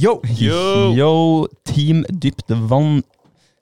Yo! Yo! Yo, Team Dypt Vann.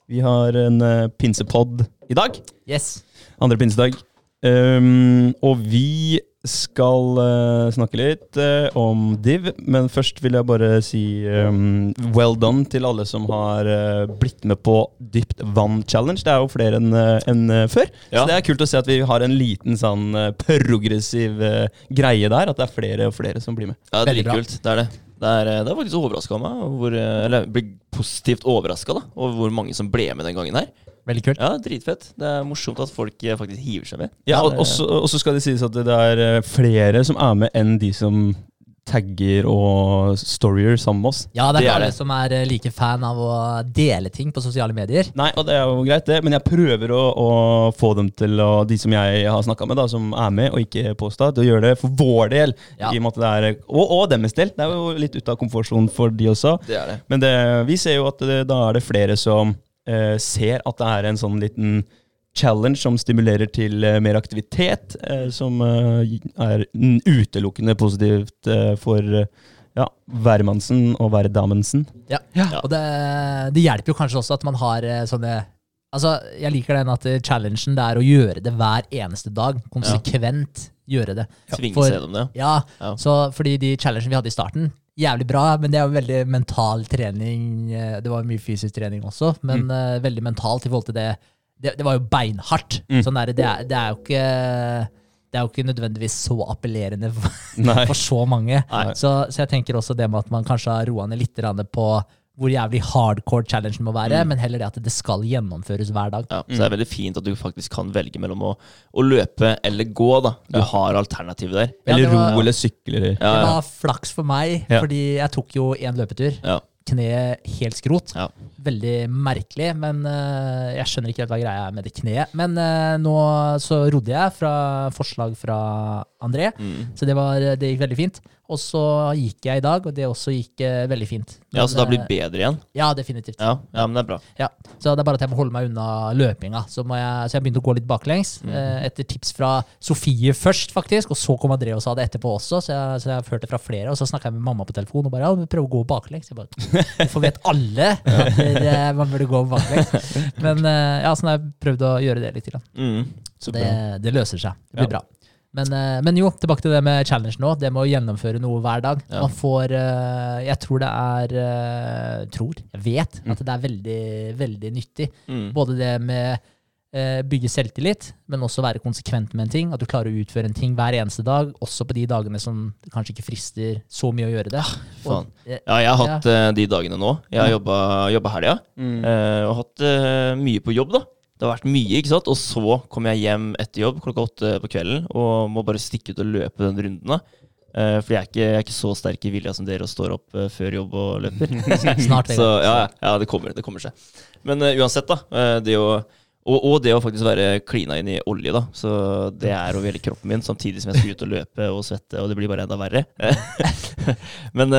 Vi har en uh, pinsepod i dag. Yes. Andre pinsedag. Um, og vi skal uh, snakke litt uh, om Div, men først vil jeg bare si um, well done til alle som har uh, blitt med på Dypt vann challenge. Det er jo flere enn enn før. Ja. Så det er kult å se at vi har en liten sånn progressiv greie der. At det er flere og flere som blir med. Ja. Det er kult. Det er, det er faktisk overraska meg. Hvor, eller jeg ble positivt overraska over hvor mange som ble med den gangen her. Veldig kult. Ja, Dritfett. Det er morsomt at folk eh, faktisk hiver seg med. Ja, og så skal det sies at det er eh, flere som er med enn de som tagger og storyer sammen med oss. Ja, det er ikke alle som er eh, like fan av å dele ting på sosiale medier. Nei, og det er jo greit, det, men jeg prøver å, å få dem til å, de som jeg har snakka med, da, som er med og ikke påstå, til å gjøre det for vår del. Ja. I og med at det er, og, og deres del. Det er jo litt ute av komfortsonen for de også. Det er det. Men det, vi ser jo at det, da er det flere som eh, ser at det er en sånn liten challenge som stimulerer til eh, mer aktivitet, eh, som eh, er utelukkende positivt for ja, hvermannsen og hverdamensen. Ja. Ja. Og det, det hjelper jo kanskje også at man har sånne Altså, jeg liker den at challengen det er å gjøre det hver eneste dag. Konsekvent gjøre det. Svinge For- seg gjennom det. Ja, Ja. så fordi de challengene vi hadde i starten, jævlig bra, men det er jo veldig mental trening. Det var mye fysisk trening også, men Mm. veldig mentalt i forhold til det. Det, det var jo beinhardt. Mm. Sånn der, det, er, det er jo ikke det er jo ikke nødvendigvis så appellerende for, for så mange. Så, så jeg tenker også det med at man kanskje har roa ned litt på hvor jævlig hardcore challengen må være, men heller det at det skal gjennomføres hver dag. Ja, så det er veldig fint at du faktisk kan velge mellom å, å løpe eller gå. da. Du har alternativet der. Ja, Eller var- ro eller sykle Ja, Det var flaks for meg, Ja. fordi jeg tok jo én løpetur. Kneet helt skrot. Ja. Veldig merkelig, men uh, jeg skjønner ikke helt hva greia er med det kneet. Men uh, nå så rodde jeg fra forslag fra André, Mm. så det, var, det gikk veldig fint. Og så gikk jeg i dag, og det også gikk eh, veldig fint. ja, Så da har blir det bedre igjen? eh, Ja, definitivt. Ja, ja, men det er bra. Ja, så det er bare at jeg må holde meg unna løpinga. Så, jeg, så jeg begynte å gå litt baklengs. Mm. Eh, etter tips fra Sofie først, faktisk. Og så kom André og sa det etterpå også. Så jeg, så jeg har hørt det fra flere. Og så snakka jeg med mamma på telefon og bare ja, prøv å gå baklengs. Jeg bare, Hvorfor vet alle at det, man burde gå baklengs? Men eh, ja, sånn har jeg prøvd å gjøre det litt. Grann. Mm. Så Det, det løser seg. Det blir Ja. bra. Men, eh, men jo, tilbake til det med challenge nå. Det med å gjennomføre noe hver dag. Ja. Man får eh, Jeg tror det er eh, Tror, jeg vet Mm. at det er veldig, veldig nyttig. Mm. Både det med bygge selvtillit, men også være konsekvent med en ting. At du klarer å utføre en ting hver eneste dag, også på de dagene som kanskje ikke frister så mye å gjøre det. faen. Og, Ja, jeg har hatt ja. de dagene nå. Jeg har jobba, helga, ja. Mm. eh, og hatt mye på jobb, da. Det har vært mye, ikke sant? Og så kommer jeg hjem etter jobb klokka åtte på kvelden og må bare stikke ut og løpe den runden. da. Fordi for jeg er, ikke, jeg er ikke så sterk i vilja som dere og står opp uh, før jobb og løper. Snart, så ja, ja, det kommer, det kommer seg. Men uh, uansett, da. det å, og, og det å faktisk være klina inn i olje, da. Så det er over hele kroppen min, samtidig som jeg skal ut og løpe og svette, og det blir bare enda verre. Men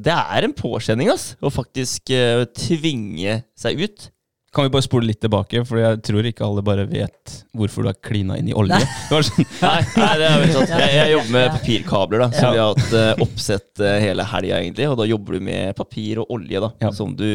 det er en påkjenning, ass, å faktisk tvinge seg ut. Kan vi bare spole litt tilbake, for jeg tror ikke alle bare vet hvorfor du har klina inn i olje. Det sånn, Nei, nei det er veldig sant. Jeg, jeg jobber med papirkabler, da, så Ja. vi har hatt eh, oppsett eh, hele helga, egentlig. Og da jobber du med papir og olje, da, Ja. som du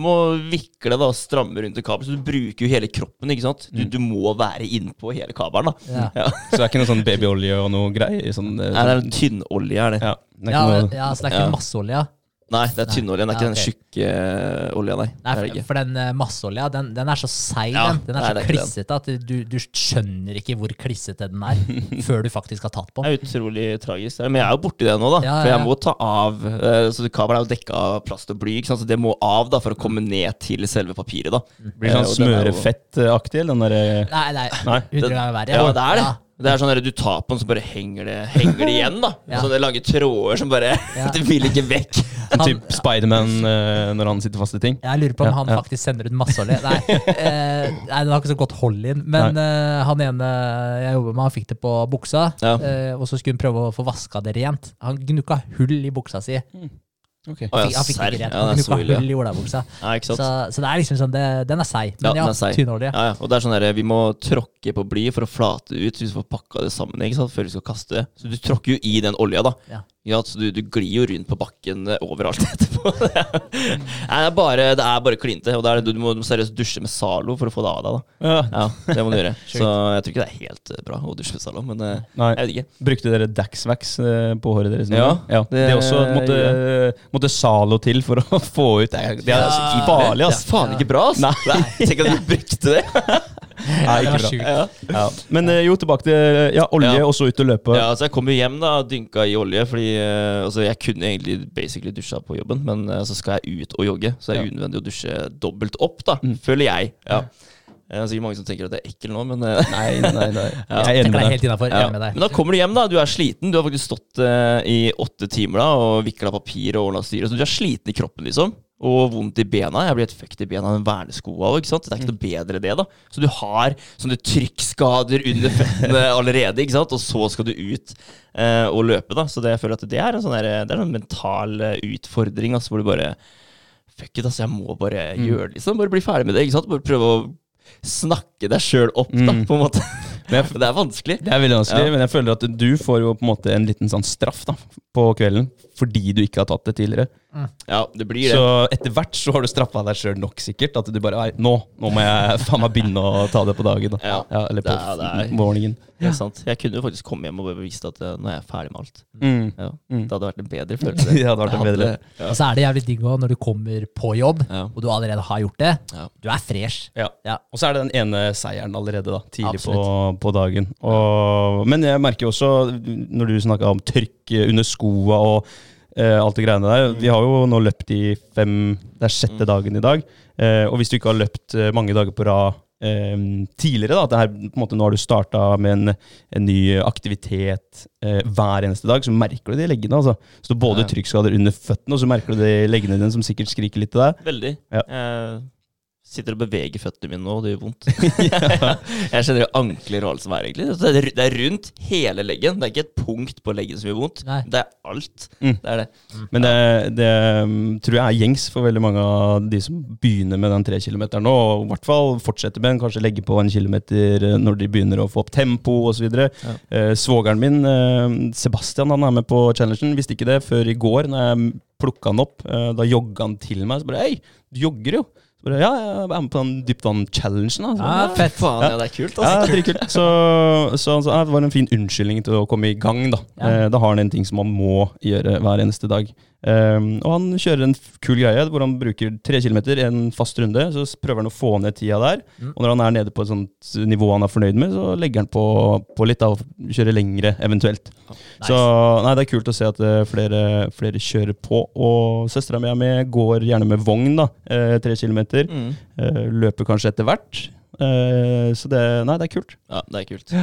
må vikle da, stramme rundt en kabel. Så du bruker jo hele kroppen, ikke sant. Du, du må være innpå hele kabelen, da. Ja. Ja. så det er ikke noe sånn babyolje og noe greier? Sånn, eh, Nei, det er en tynnolje, er det. ja, det er Ja, ikke noe, ja, så det er ikke Ja. masseolje? Nei, det er tynnoljen. Det er ikke den tjukke eh, olja, nei. Nei, for, for den eh, masseolja, den, den er så seig, Ja, den. Den er nei, så klissete at du, du skjønner ikke hvor klissete den er, før du faktisk har tatt på. Det er utrolig tragisk. Men jeg er jo borti det nå, da. Ja, For ja, jeg må ta av eh, Så Kabelen er jo dekka av plast og bly, ikke sant? så det må av da for å komme ned til selve papiret. da blir sånn smørefettaktig, den derre Nei, nei, Nei. 100 ganger verre. Ja, det er det. Ja. Det er sånn at Du tar på den, så bare henger det, henger det igjen. da Ja. Sånne lange tråder som bare Ja. Det vil ikke vekk. En type Spiderman uh, når han sitter fast i ting. Jeg lurer på om Ja, han ja. faktisk sender ut masseolje. Nei, eh, nei, den har ikke så godt hold inn. Men eh, han ene jeg jobber med, han fikk det på buksa. Ja. eh, og så skulle han prøve å få vaska det rent. Han gnukka hull i buksa si. Ok. Å, ja, Fikk- han fikk serr. ikke rent. Ja, Han det er så gnukka ille. hull i olabuksa. Ja, Så, så det er liksom sånn, det, den er seig. Men ja, den er tynnolje. Ja, ja. Og det er sånn der, Vi må tråkke på bly for å flate ut, så vi får pakka det sammen ikke sant? før vi skal kaste det. Så du tråkker jo i den olja, da. Ja. Så du, du glir jo rundt på bakken eh, overalt etterpå. Det er bare, det er bare klinte. Og det er, du, må seriøst dusje med Zalo for å få det av deg. da Ja. Ja, det må du gjøre. Så jeg tror ikke det er helt eh, bra å dusje med Zalo, men eh, Nei. jeg vet ikke. Brukte dere Daxwax eh, på håret deres? Ja, ja. Det, det også måtte, måtte Zalo til for å få ut Det er, det er Ja. farlig, Det ass. er faen ikke bra, ass. Nei. Tenk at du brukte det. Nei, ikke bra. Ja. Ja. Men eh, jo, tilbake til ja, olje, Ja. og så ut og løpe. Ja, altså Jeg kom jo hjem da, dynka i olje, fordi eh, altså, jeg kunne egentlig basically dusja på jobben, men eh, så skal jeg ut og jogge, så det er Ja. unødvendig å dusje dobbelt opp, da, Mm. føler jeg. Ja. Det er sikkert mange som tenker at det er ekkel nå, men eh, Nei, nei, nei. Ja. Jeg er enig med deg helt innenfor, ja. Med deg. Men da kommer du hjem, da. Du er sliten. Du har faktisk stått uh, i åtte timer da og vikla papir og ordna styre, så du er sliten i kroppen, liksom. Og vondt i bena. Jeg blir helt fucked i bena av den verneskoa òg. Det er ikke noe bedre det, da. Så du har sånne trykkskader under føttene allerede, ikke sant. Og så skal du ut eh, og løpe, da. Så det, jeg føler at det er en sånn, der, det er en mental eh, utfordring, altså, hvor du bare Fuck it, altså. Jeg må bare Mm. gjøre det, liksom. Bare bli ferdig med det, ikke sant. Bare prøve å snakke deg sjøl opp, da, Mm. på en måte. Jeg- det er vanskelig. Det er veldig vanskelig, Ja. men jeg føler at du får jo på en måte en liten sånn straff da, på kvelden, fordi du ikke har tatt det tidligere. Ja, det blir det. Så etter hvert så har du straffa deg sjøl nok sikkert, at du bare Nei, nå, nå må jeg faen meg begynne å ta det på dagen. Da. Ja. eller på Det er- det er- morgenen. Det er sant. Jeg kunne jo faktisk komme hjem og bevise at eh, nå er jeg ferdig med alt. Mm. Ja. Mm. Det hadde vært en bedre følelse. Det hadde vært en bedre. Ja. Og så er det jævlig digg også når du kommer på jobb, Ja. og du allerede har gjort det. Ja. Du er fresh. Ja. Ja. Og så er det den ene seieren allerede, da, tidlig på, på dagen. Og, men jeg merker jo også, når du snakka om tørk under skoa og alt det greiene der Vi har jo nå løpt i fem Det er sjette dagen i dag. Eh, og hvis du ikke har løpt eh, mange dager på rad eh, tidligere, da, at det her, måte, nå har du starta med en, en ny aktivitet eh, hver eneste dag, så merker du det i leggene. Altså. Så både trykkskader under føttene, og så merker du det i leggene dine, som sikkert skriker litt til deg. Veldig. Ja. Jeg sitter og beveger føttene mine nå, og det gjør vondt. jeg kjenner jo ankler og alt som er, egentlig. Det er, rundt hele leggen. Det er ikke et punkt på leggen som gjør vondt. Nei. Det er alt. Mm. Det er det. Men det, det um, tror jeg er gjengs for veldig mange av de som begynner med den tre kilometeren nå. Og i hvert fall fortsetter med den, kanskje legge på en kilometer eh, når de begynner å få opp tempo osv. Ja. Eh, svogeren min, eh, Sebastian, han er med på challengen. Visste ikke det før i går, når jeg plukka han opp. Eh, da jogga han til meg. Så bare Hei, du jogger jo! Så bare, ja, jeg er med på den dyptvann-challengen. da. Ja, fett. Faen, ja, det er kult, ja, det er kult. Så, så altså, det var en fin unnskyldning til å komme i gang. Da Ja. eh, Da har han en ting som man må gjøre hver eneste dag. Um, og han kjører en kul greie hvor han bruker tre kilometer, en fast runde. Så prøver han å få ned tida der. Mm. Og når han er nede på et sånt nivå han er fornøyd med, så legger han på, på litt da, og kjører lengre eventuelt. Så nei, det er kult å se at eh, flere, flere kjører på. Og søstera mi er med, går gjerne med vogn, da. eh, tre kilometer. Mm. Eh, løper kanskje etter hvert. Eh, så det, nei, det er kult. Ja, det er kult.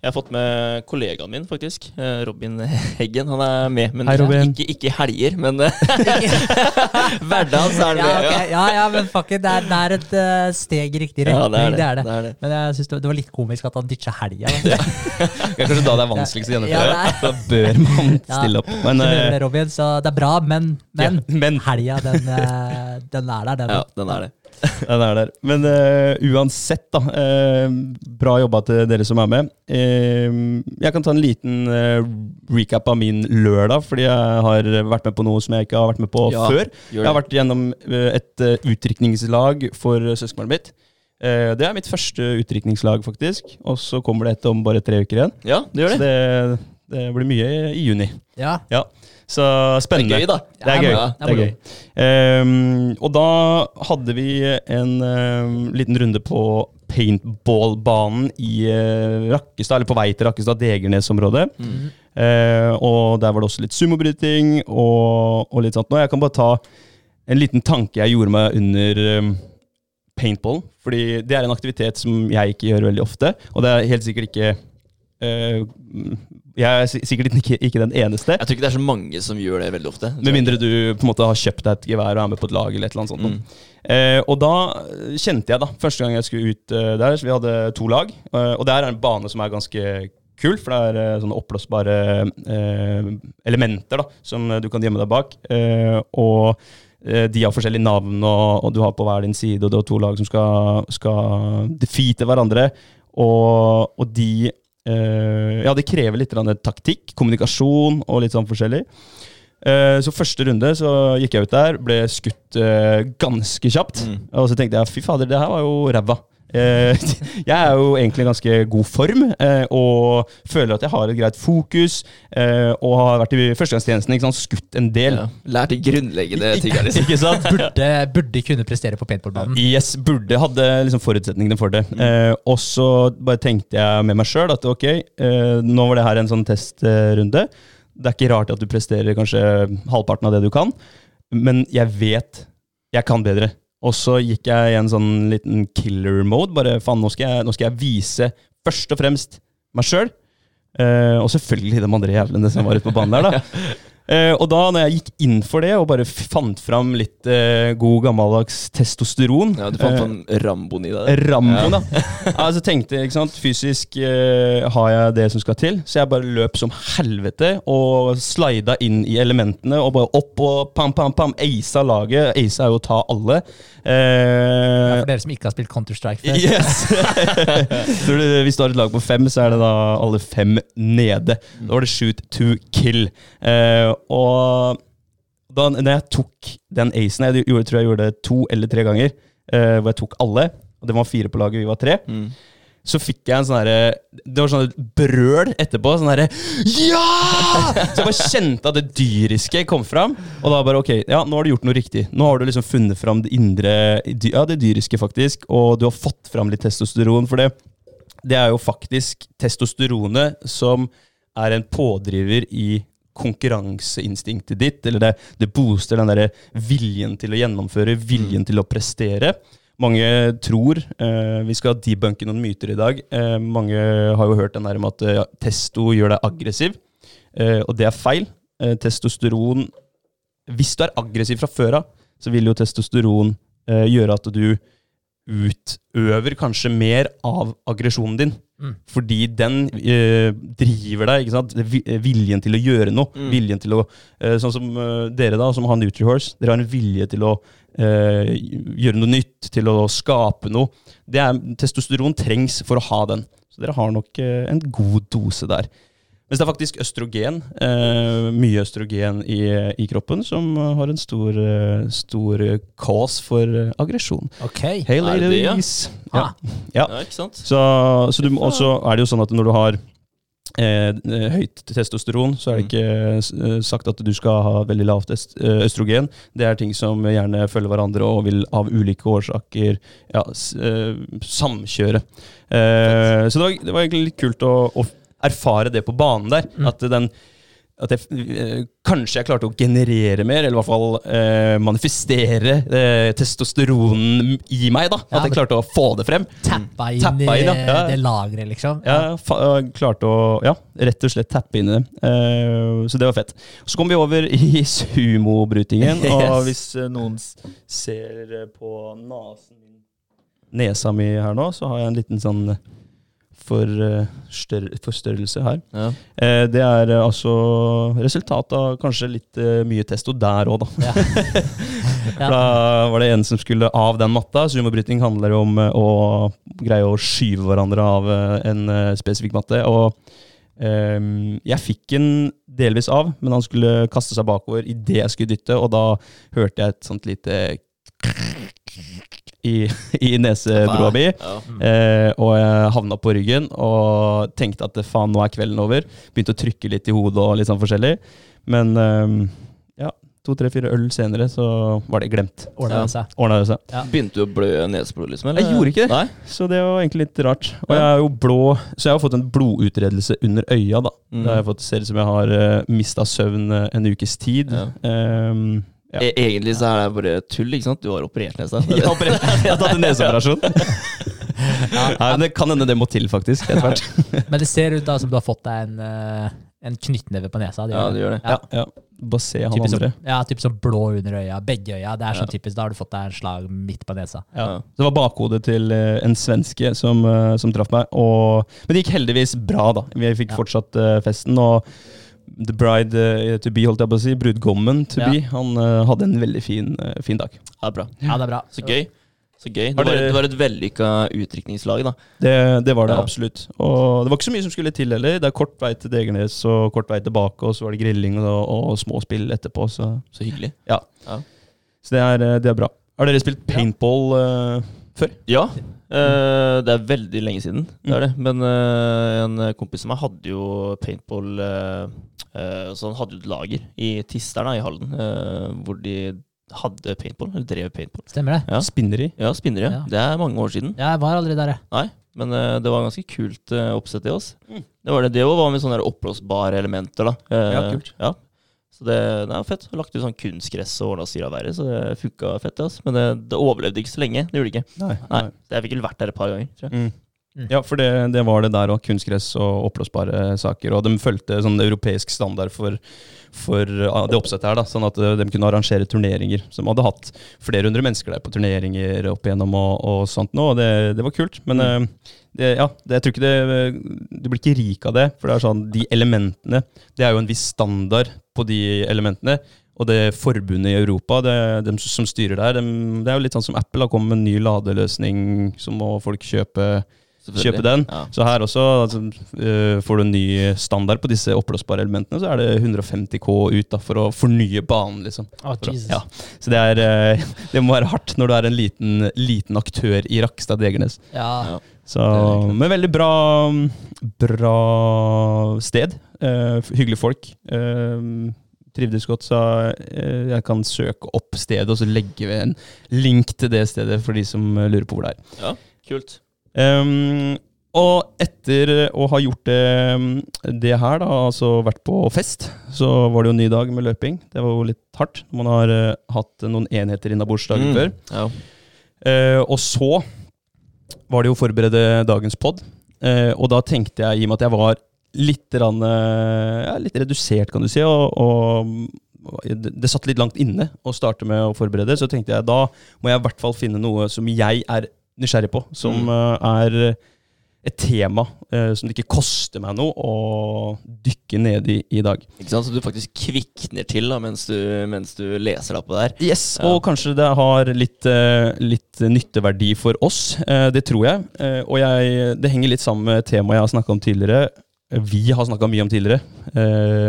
Jeg har fått med kollegaen min, faktisk. eh, Robin Heggen. Han er med, men Hei, Robin. ikke, ikke helger. Men eh, hverdagen så er han Ja, med. Okay. ja, ja, men fuck it, det er, det er et eh, steg i riktig Ja, det er det. det, er det. det, er det. Men jeg synes det, var litt komisk at han ditcha helga. da. Det er kanskje da det er vanskeligst å gjennomføre. er- Da bør man stille opp. Men, uh, det, Robin, så det er bra, men, men ja, men helga, den, den er der, den. Ja, den er det. den er der. Men uh, uansett, da. Uh, bra jobba til dere som er med. Uh, jeg kan ta en liten recap av min lørdag, fordi jeg har vært med på noe som jeg ikke har vært med på Ja, før. Jeg har vært gjennom et uh, utdrikningslag for søskenbarnet mitt. Eh, det er mitt første utdrikningslag, faktisk. Og så kommer det et om bare tre uker igjen. Ja, det gjør Så det. det, det blir mye i, i juni. Ja. Så Det er spennende. gøy, da. Det er gøy. Ja, Det er gøy. Um, og da hadde vi en um, liten runde på paintballbanen i uh, Rakkestad, eller på vei til Rakkestad, Degernes-området. Mm. Eh, og der var det også litt sumobryting og, og litt sånt. Nå, jeg kan bare ta en liten tanke jeg gjorde meg under um, paintball. Fordi det er en aktivitet som jeg ikke gjør veldig ofte. Og det er helt sikkert ikke eh, Jeg er sikkert ikke, ikke den eneste. Jeg tror ikke det er så mange som gjør det veldig ofte. Med mindre du på en måte har kjøpt deg et gevær og er med på et lag. eller et eller annet sånt. Mm. Eh, og da kjente jeg, da, første gang jeg skulle ut uh, der, så vi hadde to lag. Uh, og der er en bane som er ganske kul, for det er uh, sånne oppblåsbare elementer da, som du kan gjemme deg bak. Og de har forskjellige navn, og, og du har på hver din side, og du har to lag som skal, skal defeate hverandre. Og, og de eh, Ja, det krever litt taktikk, kommunikasjon og litt sånn forskjellig. Uh, så første runde så gikk jeg ut der, ble skutt uh, ganske kjapt. Mm. Og så tenkte jeg fy fader, det her var jo ræva. Eh, jeg er jo egentlig i ganske god form eh, og føler at jeg har et greit fokus. eh, og har vært i førstegangstjenesten, ikke sant, skutt en del. Ja. Lært de grunnleggende tingene. Liksom. Ikke sant? Burde, burde kunne prestere på paintballbanen. Yes, burde hadde liksom forutsetningene for det. Mm. og så bare tenkte jeg med meg sjøl at ok, eh, nå var det her en sånn testrunde. Det er ikke rart at du presterer kanskje halvparten av det du kan, men jeg vet jeg kan bedre. Og så gikk jeg i en sånn liten killer mode. Bare faen, nå nå skal jeg vise først og fremst meg sjøl. Eh, og selvfølgelig de andre jævlene som var ute på banen der, da. Eh, og da når jeg gikk inn for det og bare fant fram litt eh, god gammeldags testosteron Ja, du fant eh, sånn Ramboen i deg. Ramboen, da. Altså tenkte jeg, ikke sant, Fysisk eh, har jeg det som skal til, så jeg bare løp som helvete og slida inn i elementene og bare opp og pam, pam, pam. Aisa laget. Aisa er jo å ta alle. Ja, Eh, for dere som ikke har spilt Counter-Strike før. Yes! du, hvis du har et lag på fem, så er det da alle fem nede. Da var det shoot to kill. Uh, og da når jeg tok den acen Jeg gjorde, tror jeg gjorde det to eller tre ganger, uh, hvor jeg tok alle. Og det var fire på laget, vi var tre. Mm. Så fikk jeg en sånn herre Det var sånn brøl etterpå. Sånn herre Ja! Så jeg bare kjente at det dyriske kom fram. Og da bare ok, ja, nå har du gjort noe riktig. Nå har du liksom funnet fram det indre Ja, det dyriske, faktisk. Og du har fått fram litt testosteron. For det, det er jo faktisk testosteronet som er en pådriver i konkurranseinstinktet ditt. Eller det, det booster den derre viljen til å gjennomføre, viljen til å prestere. Mange tror eh, Vi skal debunke noen myter i dag. Eh, mange har jo hørt den der med at ja, testo gjør deg aggressiv. Eh, og det er feil. Eh, testosteron Hvis du er aggressiv fra før av, så vil jo testosteron eh, gjøre at du utøver kanskje mer av aggresjonen din. Mm. Fordi den eh, driver deg. ikke sant? Eh, Viljen til å gjøre noe. Mm. Viljen til å eh, Sånn som eh, dere, da, som har Nutrihorse. Dere har en vilje til å eh, gjøre noe nytt, til å skape noe. Det er, testosteron trengs for å ha den. Så dere har nok eh, en god dose der. Mens det er faktisk østrogen, eh, mye østrogen i, i kroppen, som har en stor, eh, stor cause for eh, aggresjon. Ok. Hey Er det det, ja? Ja. Ah, Ja. Ja, ikke sant? Så, så du, også er det jo sånn at når du har høyt testosteron, så er det ikke eh, sagt at du skal ha veldig lavt eh, østrogen. Det er ting som gjerne følger hverandre og vil av ulike årsaker ja, eh, samkjøre. Eh, så det var, det var egentlig litt kult å, å erfare det på banen der. Mm. At den at jeg, eh, kanskje jeg klarte å generere mer, eller i hvert fall eh, manifestere eh, testosteronen i meg. da At jeg klarte å få det frem. Tappa inn Tappa inn, ja. Ja. det lageret, liksom. Ja, fa klarte å ja, rett og slett tappe inn i det. Eh, så det var fett. Så kom vi over i sumobrytingen. Og hvis eh, noen ser eh, på nasen min Nesa mi her nå, så har jeg en liten sånn eh, forstørrelse her. Ja. Eh, det er eh, altså resultat av kanskje litt eh, mye testo der òg, da. Ja. Da var det en som skulle av den matta. Sumobryting handler om eh, å greie å skyve hverandre av eh, en eh, spesifikk matte. Og ehm, jeg fikk den delvis av, men han skulle kaste seg bakover idet jeg skulle dytte, og da hørte jeg et sånt lite i, i nesebroa mi. Ja. Eh, og jeg havna på ryggen og tenkte at faen, nå er kvelden over. Begynte å trykke litt i hodet og litt sånn forskjellig. Men eh, ja, to, tre, fire øl senere så var det glemt. Ordna det seg. Det seg. Begynte du å blø neseblod, liksom? Eller? Jeg gjorde ikke det. Nei? Så det var egentlig litt rart. Og jeg er jo blå, så jeg har fått en blodutredelse under øya. da. Mm. Det har jeg fått ser ut som jeg har uh, mista søvn eh, en ukes tid. Ja. Ehm, ja. E egentlig så er det bare tull, ikke sant? Du har operert nesa. Jeg har, operert- jeg har tatt en neseoperasjon. Nei, men det kan hende det må til, faktisk. etter hvert. Men det ser ut da som du har fått deg en, eh, en knyttneve på nesa. Ja, det gjør det. Ja. Ja, ja. Bare se han Typisk, andre. som, ja, typisk som blå under øya. Begge øya. Det er sånn Ja. typisk, Da har du fått deg en slag midt på nesa. Ja. Ja. Det var bakhodet til eh, en svenske som, eh, som traff meg. Og, men det gikk heldigvis bra, da. Vi fikk Ja. fortsatt festen. Og the bride eh, to be, holdt jeg på å si, brudgommen to Ja. be, han eh, hadde en veldig fin, eh, fin dag. Ja, bra. Ja, det er bra. Så gøy. Så gøy. Det var, det var et vellykka utdrikningslag, da. Det, det var det Ja. absolutt. Og det var ikke så mye som skulle til heller. Det er kort vei til Degernes og kort vei tilbake, og så var det grilling og, og små spill etterpå. Så, Så hyggelig. så det, er, det er bra. Har dere spilt paintball uh, før? Ja. Eh, det er veldig lenge siden, det Mm. er det. Men uh, en kompis av meg hadde jo paintball uh, eh, Så han hadde jo et lager i Tisteren i Halden, eh, hvor de hadde paintball, eller drev paintball. Stemmer det? Ja. Spinneri? Ja, spinneri. ja. Ja. Det er mange år siden. Jeg var aldri der, jeg. Nei, men det var ganske kult uh, oppsett i oss. Mm. Det var det. Det var med sånne oppblåsbare elementer, da. Ja, kult. Ja. Så det, det er fett. Lagt ut sånn kunstgress og ordna styr av været, så det funka fett. Altså. Men det, det overlevde ikke så lenge. Det gjorde det ikke. Nei. Nei, så Jeg fikk vel vært der et par ganger. tror jeg. Mm. Mm. Ja, for det, det var det der òg. Kunstgress og oppblåsbare saker. Og de fulgte sånn europeisk standard for, for ah, det oppsettet her, da, sånn at eh, de kunne arrangere turneringer. Som hadde hatt flere hundre mennesker der på turneringer opp igjennom og, og sånt nå, og det, det var kult. Men mm. det, ja, det, jeg tror ikke det Du blir ikke rik av det, for det er sånn de elementene Det er jo en viss standard på de elementene. Og det forbundet i Europa, det, de som styrer der, de, det er jo litt sånn som Apple har kommet med en ny ladeløsning, så må folk kjøpe. Kjøpe den. Ja. Så her også altså, uh, får du en ny standard på disse oppblåsbare elementene, så er det 150 K ut da, for å fornye banen, liksom. Oh, å- ja. Så det, er, uh, det må være hardt når du er en liten, liten aktør i Rakstad Degernes. Ja. Ja. Så, men veldig bra, bra sted. Uh, hyggelige folk. Uh, trivdes godt, så jeg kan søke opp stedet og så legge ved en link til det stedet for de som lurer på hvor det er. ja, kult. Um, og etter å ha gjort det, det her, da, altså vært på fest, så var det jo en ny dag med løping. Det var jo litt hardt. Man har uh, hatt noen enheter innabords dagen Mm. før. Ja. Uh, og så var det jo å forberede dagens pod. Uh, og da tenkte jeg, i og med at jeg var litt, rann, ja, litt redusert, kan du si, og, og det, det satt litt langt inne å starte med å forberede, så tenkte jeg da må jeg i hvert fall finne noe som jeg er nysgjerrig på, som Mm. eh, er et tema eh, som det ikke koster meg noe å dykke ned i i dag. Ikke sant? Så du faktisk kvikner til da, mens du, mens du leser deg på det her. Yes, Ja. og kanskje det har litt, eh, litt nytteverdi for oss. Eh, det tror jeg. Eh, og jeg, det henger litt sammen med temaet jeg har snakka om tidligere. Vi har snakka mye om tidligere.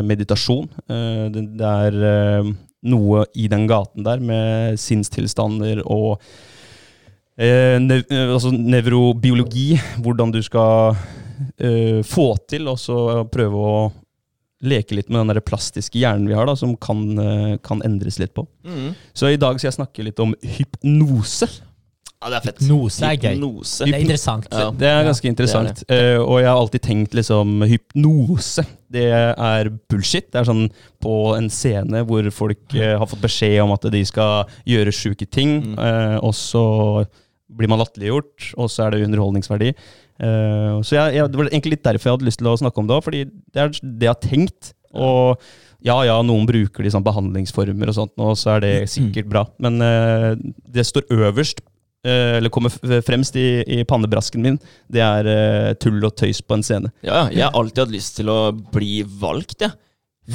Meditasjon. Det, det er noe i den gaten der med sinnstilstander og eh, nev altså nevrobiologi. Hvordan du skal eh, få til og så prøve å leke litt med den der plastiske hjernen vi har, da, som kan, eh, kan endres litt på. Mm. Så i dag skal jeg snakke litt om hypnose. Ja, det er fett. Hypnose er gøy. Hypnose. Det er interessant. Ja. Det er ganske interessant. Eh, og jeg har alltid tenkt liksom hypnose. Det er bullshit. Det er sånn på en scene hvor folk eh, har fått beskjed om at de skal gjøre sjuke ting, Mm. eh, og så blir man latterliggjort, og så er det underholdningsverdi. Uh, så jeg, jeg, det var egentlig litt derfor jeg hadde lyst til å snakke om det òg, fordi det er det jeg har tenkt. Og ja, ja, noen bruker de sånn behandlingsformer og sånt, og så er det sikkert bra. Men uh, det står øverst, uh, eller kommer fremst i, i pannebrasken min, det er tull og tøys på en scene. Ja, ja. jeg har alltid hatt lyst til å bli valgt, jeg.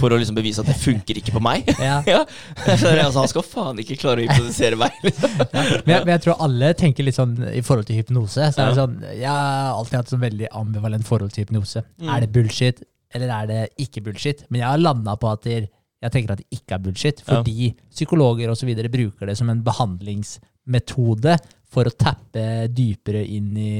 For å liksom bevise at det funker ikke på meg. Ja. ja. Så altså, han skal faen ikke klare å hypnotisere meg. Liksom. Men jeg, men jeg tror alle tenker litt sånn i forhold til hypnose. Så er det sånn, Jeg har alltid hatt sånn veldig ambivalent forhold til hypnose. Mm. Er det bullshit, eller er det ikke bullshit? Men jeg har landa på at det, jeg tenker at det ikke er bullshit, Ja. fordi psykologer og så bruker det som en behandlingsmetode for å tappe dypere inn i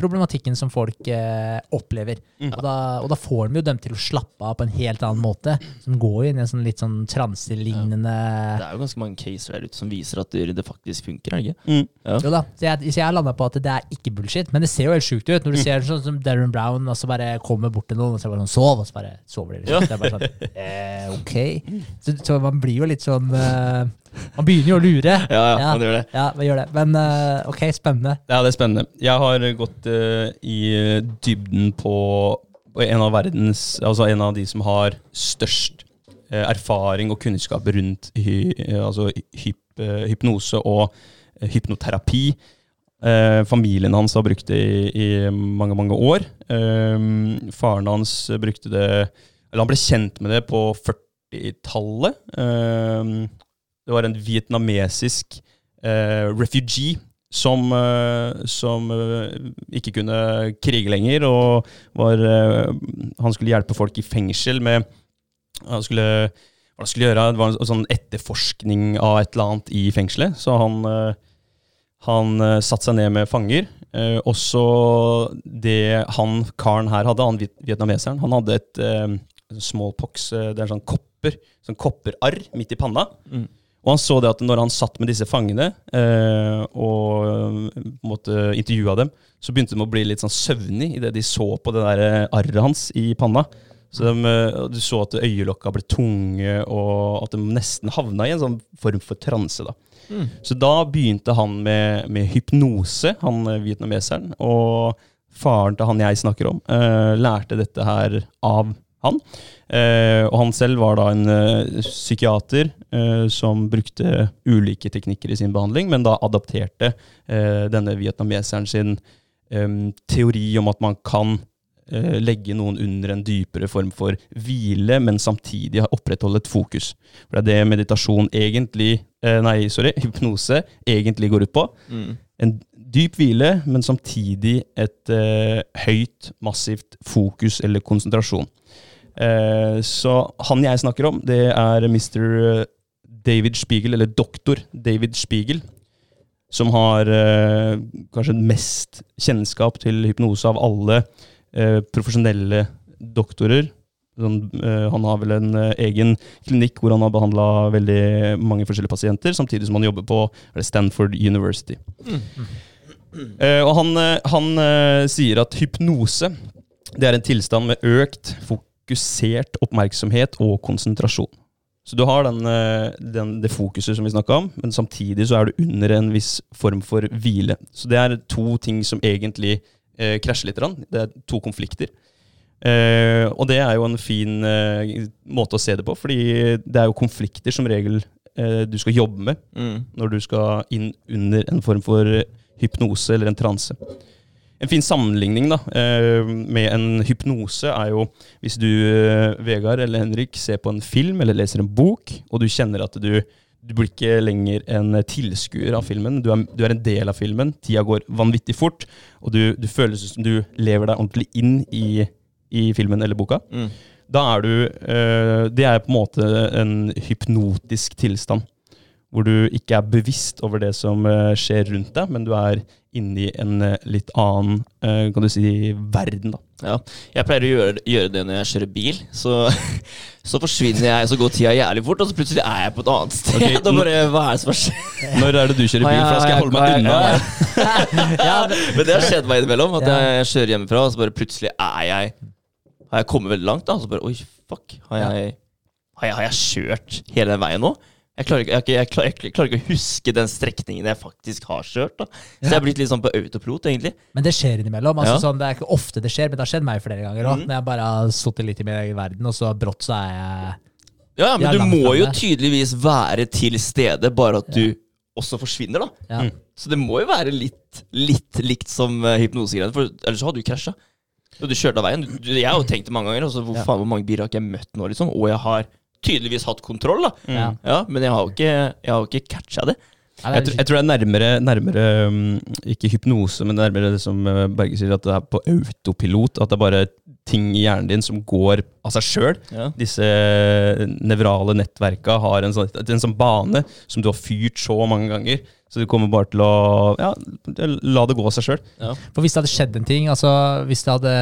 problematikken som folk eh, opplever. Mm. Og, da, og da får de jo dem til å slappe av på en helt annen måte, som går inn i en sånn litt sånn transelignende Det er jo ganske mange caser der ute som viser at det faktisk funker. er ikke? Mm. Jo da, så jeg, så jeg landa på at det er ikke bullshit, men det ser jo helt sjukt ut. Når du ser sånn som Darren Brown og så bare kommer bort til noen og så bare sånn Sov! Og så bare sover de. Liksom. Det er bare sånn, eh, ok. Så, så man blir jo litt sånn eh, Man begynner jo å lure. Ja, ja, man gjør det. Ja, man gjør det. Men uh, ok, spennende. Ja, det er spennende. Jeg har gått uh, i dybden på, på en av verdens Altså en av de som har størst uh, erfaring og kunnskap rundt hy, altså hyp, hypnose og hypnoterapi. Eh, familien hans har brukt det i, i mange, mange år. Faren hans brukte det Eller han ble kjent med det på 40-tallet. Eh, det var en vietnamesisk eh, refugee som, eh, som eh, ikke kunne krige lenger, og var, eh, han skulle hjelpe folk i fengsel med Han skulle, hva han skulle gjøre, det var en sånn etterforskning av et eller annet i fengselet. Så han, han satte seg ned med fanger. Også det han karen her hadde, han vietnameseren, han hadde et smallpox, det er sånn kopper, sånn kopperarr midt i panna. Mm. Og han så det at når han satt med disse fangene eh, og måte intervjua dem, så begynte de å bli litt sånn søvnig idet de så på det der eh, arret hans i panna. Så de, eh, Du så at øyelokka ble tunge, og at de nesten havna i en sånn form for transe. da. Mm. Så da begynte han med, med hypnose, han eh, vietnameseren. Og faren til han jeg snakker om, eh, lærte dette her av han. Eh, og han selv var da en eh, psykiater eh, som brukte ulike teknikker i sin behandling, men da adapterte eh, denne vietnameseren sin teori om at man kan eh, legge noen under en dypere form for hvile, men samtidig opprettholde et fokus. For det er det meditasjon egentlig eh, Nei, sorry, hypnose egentlig går ut på. Mm. En dyp hvile, men samtidig et høyt, massivt fokus eller konsentrasjon. Eh, så han jeg snakker om, det er Mr. David Spiegel, eller doktor David Spiegel, som har eh, kanskje mest kjennskap til hypnose av alle eh, profesjonelle doktorer. Sånn, eh, han har vel en eh, egen klinikk hvor han har behandla veldig mange forskjellige pasienter, samtidig som han jobber på Stanford University. Eh, og han, eh, han eh, sier at hypnose det er en tilstand med økt fokusert oppmerksomhet og konsentrasjon. Så du har den, eh, den, det fokuset som vi snakka om, men samtidig så er du under en viss form for hvile. Så det er to ting som egentlig eh, krasjer litt. Det er to konflikter. Eh, og det er jo en fin eh, måte å se det på, fordi det er jo konflikter som regel eh, du skal jobbe med Mm. når du skal inn under en form for hypnose eller en transe. En fin sammenligning da, eh, med en hypnose er jo hvis du, eh, Vegard eller Henrik, ser på en film eller leser en bok, og du kjenner at du, du blir ikke lenger en tilskuer av filmen. Du er, du er en del av filmen. Tida går vanvittig fort, og du, du føles som du lever deg ordentlig inn i, i filmen eller boka. Mm. Da er du eh, Det er på en måte en hypnotisk tilstand. Hvor du ikke er bevisst over det som eh, skjer rundt deg, men du er inni en eh, litt annen eh, kan du si, verden. da. Ja. Jeg pleier å gjøre, gjøre det når jeg kjører bil. Så, så forsvinner jeg, så går tida jævlig fort, og så plutselig er jeg på et annet sted. Okay, bare, hva er det som har skjedd? Når er det du kjører bil? For da skal jeg holde meg unna. Ja, Men det har skjedd meg innimellom. At jeg kjører hjemmefra, og så bare plutselig er jeg Har jeg kommet veldig langt, da. Og så bare oi, fuck. Har jeg, har jeg, har jeg kjørt hele den veien nå? Jeg klarer, ikke, jeg, jeg, klarer, jeg klarer ikke å huske den strekningen jeg faktisk har kjørt. da Så jeg er blitt litt sånn på autopilot, egentlig. Men det skjer innimellom. Altså, Ja. sånn, det er ikke ofte det skjer, men det har skjedd meg flere ganger òg. Mm. Når jeg bare har sittet litt i min egen verden, og så brått så er jeg Ja, Men Ja, du må jo tydeligvis være til stede, bare at du også forsvinner, da. ja. Mm. Så det må jo være litt, litt likt som uh, hypnosegreiene, for ellers så hadde du krasja. Du kjørte kjørt av veien. Du, jeg har jo tenkt det mange ganger. Altså, hvor, Ja. faen, hvor mange biler har ikke jeg møtt nå, liksom? Og jeg har tydeligvis hatt kontroll, da. Mm. Ja. Ja, Men jeg har jo ikke, jeg har jo ikke catcha det. Jeg, tror- jeg tror det er nærmere, nærmere um, ikke hypnose, men nærmere det som uh, Berge sier, at det er på autopilot. At det er bare ting i hjernen din som går av seg sjøl. Ja. Disse nevrale nettverka har en sånn, en sånn bane som du har fyrt så mange ganger. Så du kommer bare til å ja, la det gå av seg sjøl. Ja. For hvis det hadde skjedd en ting, altså hvis det hadde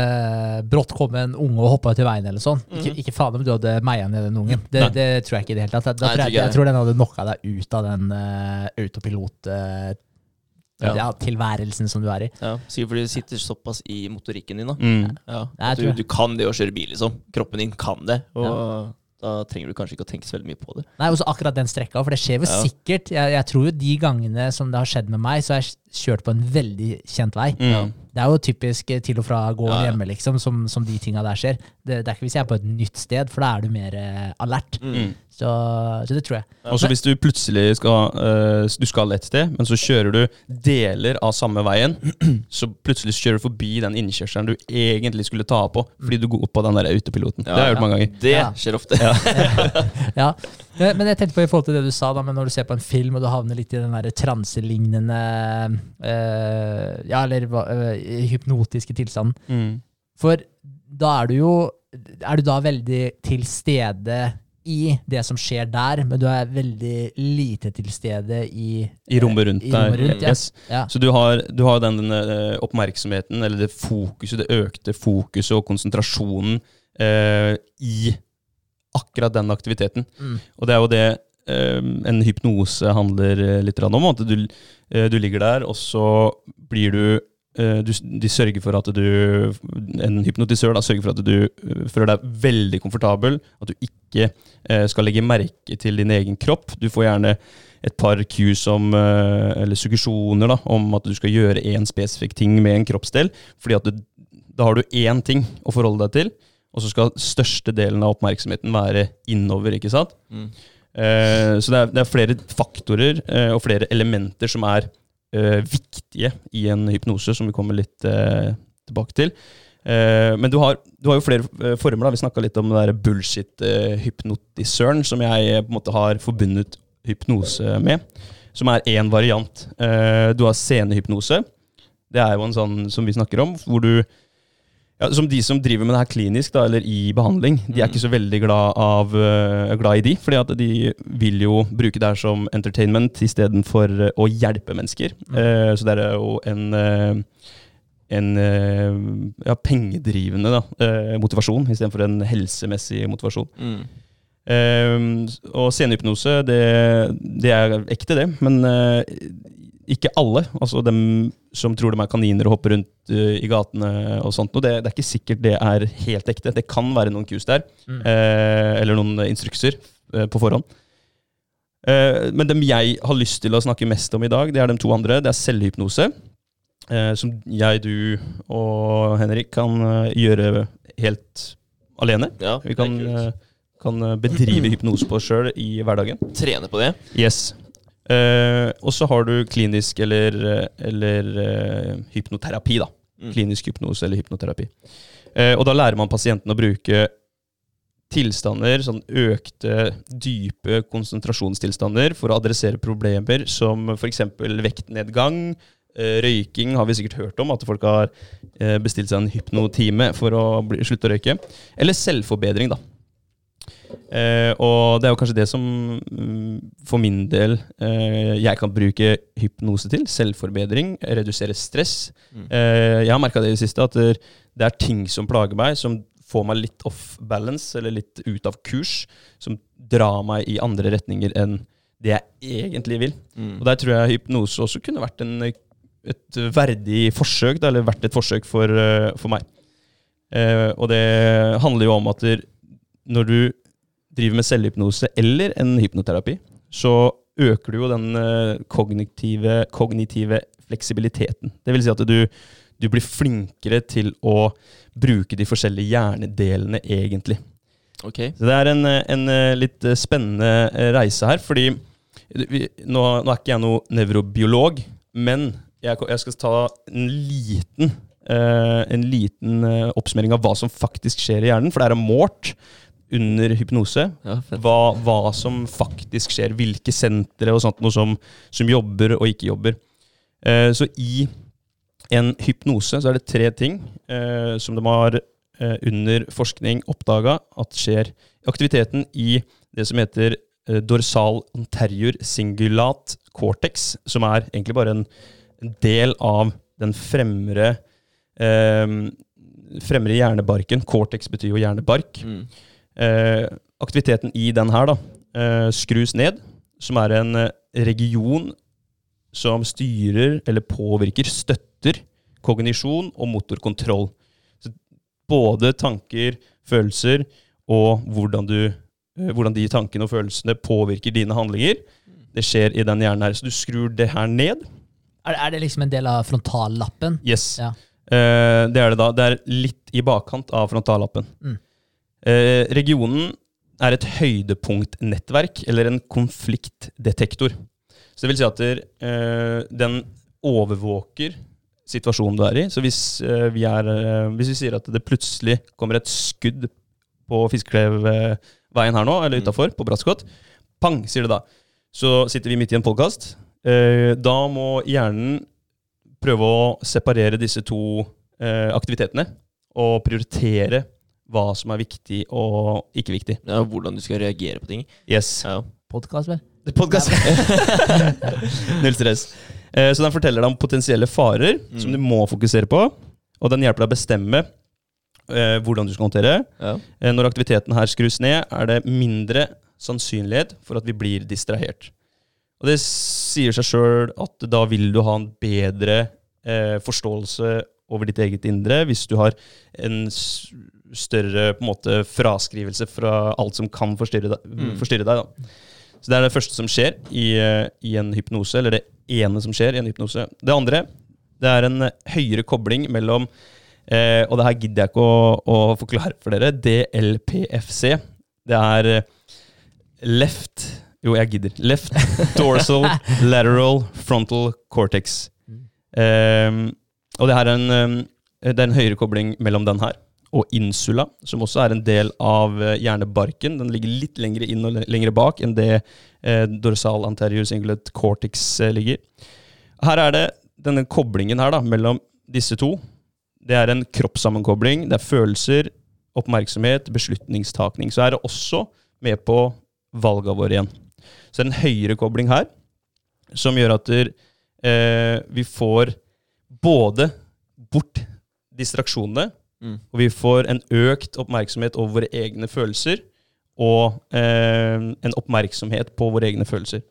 brått kommet en unge og hoppa ut i veien, eller sånn Ikke, ikke faen om du hadde meia ned den ungen. Det, det tror jeg ikke i det hele tatt. Da Nei, jeg tror jeg, jeg tror den hadde knocka deg ut av den uh, autopilot-tilværelsen Ja. tilværelsen som du er i. Ja, Sikkert fordi det sitter såpass i motorikken din. da Mm. ja. Ja, du, du kan det å kjøre bil, liksom. Kroppen din kan det. Og da trenger du kanskje ikke å tenke så veldig mye på det. Nei, også akkurat den strekka, for det skjer jo Ja. sikkert. Jeg, jeg tror jo de gangene som det har skjedd med meg, så har jeg kjørt på en veldig kjent vei. Mm. Det er jo typisk eh, til og fra gården Ja, ja. hjemme, liksom, som, som de tinga der skjer. Det, det er ikke hvis jeg er på et nytt sted, for da er du mer eh, alert. Mm. Så, så det tror jeg. Og så hvis du plutselig skal eh, Du skal et sted, men så kjører du deler av samme veien. Så plutselig kjører du forbi den innkjørselen du egentlig skulle ta på, fordi du går opp på den der autopiloten. Det har jeg gjort mange ganger. Det Ja. skjer ofte. Ja. Men jeg tenkte på i forhold til det du sa, da, men når du ser på en film og du havner litt i den der transelignende eh, Ja, eller eh, hypnotiske tilstanden. Mm. For da er du jo Er du da veldig til stede i det som skjer der, men du er veldig lite til stede i I rommet rundt I rommet rundt, ja. yes. Ja. Så du har, du har den den, oppmerksomheten, eller det fokuset, det økte fokuset og konsentrasjonen eh, i akkurat den aktiviteten. Mm. Og det er jo det eh, en hypnose handler eh, litt om. At du, eh, du ligger der, og så blir du eh, du, de sørger for at du En hypnotisør da, sørger for at du eh, føler deg veldig komfortabel. At du ikke eh, skal legge merke til din egen kropp. Du får gjerne et par cues om, eh, eller suggesjoner da, om at du skal gjøre én spesifikk ting med en kroppsdel. fordi at du, da har du én ting å forholde deg til, og så skal største delen av oppmerksomheten være innover. ikke sant? Mm. Eh, så det er, det er flere faktorer eh, og flere elementer som er eh, viktige i en hypnose, som vi kommer litt eh, tilbake til. Eh, men du har, du har jo flere eh, former. da, Vi snakka litt om den bullshit-hypnotisøren, som jeg eh, på en måte har forbundet hypnose med. Som er én variant. Eh, du har scenehypnose. Det er jo en sånn som vi snakker om, hvor du ja, Som de som driver med det her klinisk, da, eller i behandling, de er Mm. ikke så veldig glad, av, eh, glad i de. fordi at de vil jo bruke det her som entertainment istedenfor å hjelpe mennesker. Eh, så det er jo en eh, en eh, ja, pengedrivende da, eh, motivasjon istedenfor en helsemessig motivasjon. Mm. Eh, og scenehypnose, det, det er ekte, det. Men eh, ikke alle. Altså dem som tror de er kaniner og hopper rundt uh, i gatene og sånt. Og det, det er ikke sikkert det er helt ekte. Det kan være noen kus der. Mm. eh, eller noen instrukser eh, på forhånd. Eh, men dem jeg har lyst til å snakke mest om i dag, det er de to andre. Det er selvhypnose. eh, som jeg, du og Henrik kan gjøre helt alene. Ja, Vi kan, kan bedrive hypnose på oss sjøl i hverdagen. Trene på det. Yes. Eh, og så har du klinisk eller, eller uh, hypnoterapi, da. Mm. Klinisk hypnose eller hypnoterapi. Uh, og da lærer man pasienten å bruke tilstander, sånn økte, dype konsentrasjonstilstander for å adressere problemer som f.eks. vektnedgang, røyking har vi sikkert hørt om, at folk har bestilt seg en hypnotime for å bli, slutte å røyke. Eller selvforbedring, da. Eh, og det er jo kanskje det som mm, for min del eh, jeg kan bruke hypnose til. Selvforbedring, redusere stress. Mm. Eh, jeg har merka det i det siste, at det, det er ting som plager meg, som får meg litt off balance, eller litt ut av kurs, som drar meg i andre retninger enn det jeg egentlig vil. Mm. Og der tror jeg hypnose også kunne vært en, et verdig forsøk, eller vært et forsøk for, eh, for meg. Eh, og det handler jo om at der, når du driver med selvhypnose eller en hypnoterapi, så øker du jo den eh, kognitive, kognitive fleksibiliteten. Det vil si at du, du blir flinkere til å bruke de forskjellige hjernedelene, egentlig. Okay. Så det er en, en eh, litt eh, spennende reise her, fordi vi, nå, nå er ikke jeg noe nevrobiolog, men jeg, jeg skal ta en liten, eh, en liten oppsummering av hva som faktisk skjer i hjernen, for det er målt under hypnose. Ja. Hva, hva som faktisk skjer, hvilke sentre og sånt noe som, som jobber og ikke jobber. Eh, så i en hypnose så er det tre ting eh, som de har eh, under forskning oppdaga at skjer. Aktiviteten i det som heter eh, dorsal anterior singulat cortex, som er egentlig bare en, en del av den fremre eh, fremre hjernebarken. Cortex betyr jo hjernebark. Mm. Eh, aktiviteten i den her da, eh, skrus ned, som er en eh, region som styrer eller påvirker, støtter kognisjon og motorkontroll. Så både tanker, følelser og hvordan, du, hvordan de tankene og følelsene påvirker dine handlinger, det skjer i den hjernen her. Så du skrur det her ned. Er, er det liksom en del av frontallappen? Yes. Ja. Eh, det er det da. Det er litt i bakkant av frontallappen. Mm. Eh, regionen er et høydepunktnettverk, eller en konfliktdetektor. Så det vil si at der, eh, den overvåker situasjonen du er i. Så hvis, eh, vi, er, eh, hvis vi sier at det plutselig kommer et skudd på Fiskeklevveien her nå, eller Mm. utafor, på Braskot, pang, sier det da. Så sitter vi midt i en podkast. Eh, da må hjernen prøve å separere disse to eh, aktivitetene. Og prioritere hva som er viktig og ikke viktig. Ja, hvordan du skal reagere på ting. Yes. Ja. Podkast, vel? Podcast. Null stress. Eh, så den forteller deg om potensielle farer som du må fokusere på. Og den hjelper deg å bestemme eh, hvordan du skal håndtere. Ja. Eh, når aktiviteten her skrus ned, er det mindre sannsynlighet for at vi blir distrahert. Og det sier seg sjøl at da vil du ha en bedre eh, forståelse over ditt eget indre hvis du har en større på en måte fraskrivelse fra alt som kan forstyrre deg. Mm. Forstyrre deg da. Så det er det første som skjer i, eh, i en hypnose, eller det ene som skjer i en hypnose. Det andre det er en eh, høyere kobling mellom eh, Og det her gidder jeg ikke å, å forklare for dere. DLPFC. Det er eh, left Jo, jeg gidder. Left dorsal lateral frontal cortex. Eh, og det, her er en, det er en høyere kobling mellom den her og insula, som også er en del av eh, hjernebarken. Den ligger litt lengre inn og lengre bak enn det eh, dorsal anterior singlet cortex eh, ligger. Her er det denne koblingen her da, mellom disse to. Det er en kroppssammenkobling. Det er følelser, oppmerksomhet, beslutningstakning. Så er det også med på valget våre igjen. Så det er en høyere kobling her, som gjør at der, eh, vi får både bort distraksjonene, Mm. og vi får en økt oppmerksomhet over våre egne følelser, og eh, en oppmerksomhet på våre egne følelser.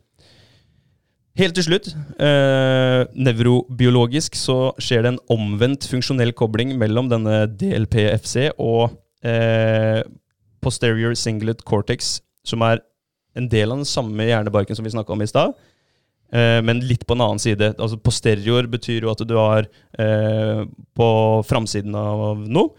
Helt til slutt, eh, nevrobiologisk så skjer det en omvendt funksjonell kobling mellom denne DLPFC og eh, posterior singlet cortex, som er en del av den samme hjernebarken som vi snakka om i stad, eh, men litt på en annen side. Altså Posterior betyr jo at du har eh, på framsiden av noe,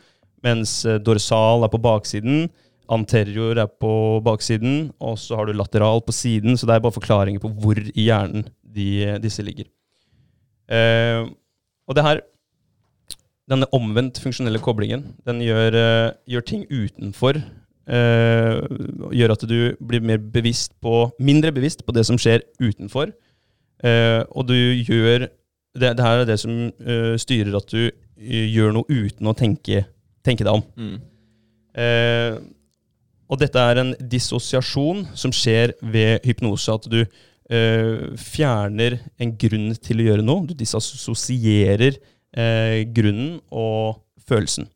mens eh, dorsal er på baksiden. Anterior er på baksiden, og så har du lateral på siden. Så det er bare forklaringer på hvor i hjernen de, disse ligger. Eh, og det her Denne omvendt funksjonelle koblingen den gjør, eh, gjør ting utenfor eh, Gjør at du blir mer bevisst på, mindre bevisst på det som skjer utenfor. Eh, og du gjør Det, det her er det som uh, styrer at du eh, gjør noe uten å tenke, tenke deg om. Mm. Eh, og dette er en dissosiasjon som skjer ved hypnose. At du fjerner en grunn til å gjøre noe. Du disassosierer grunnen og følelsen.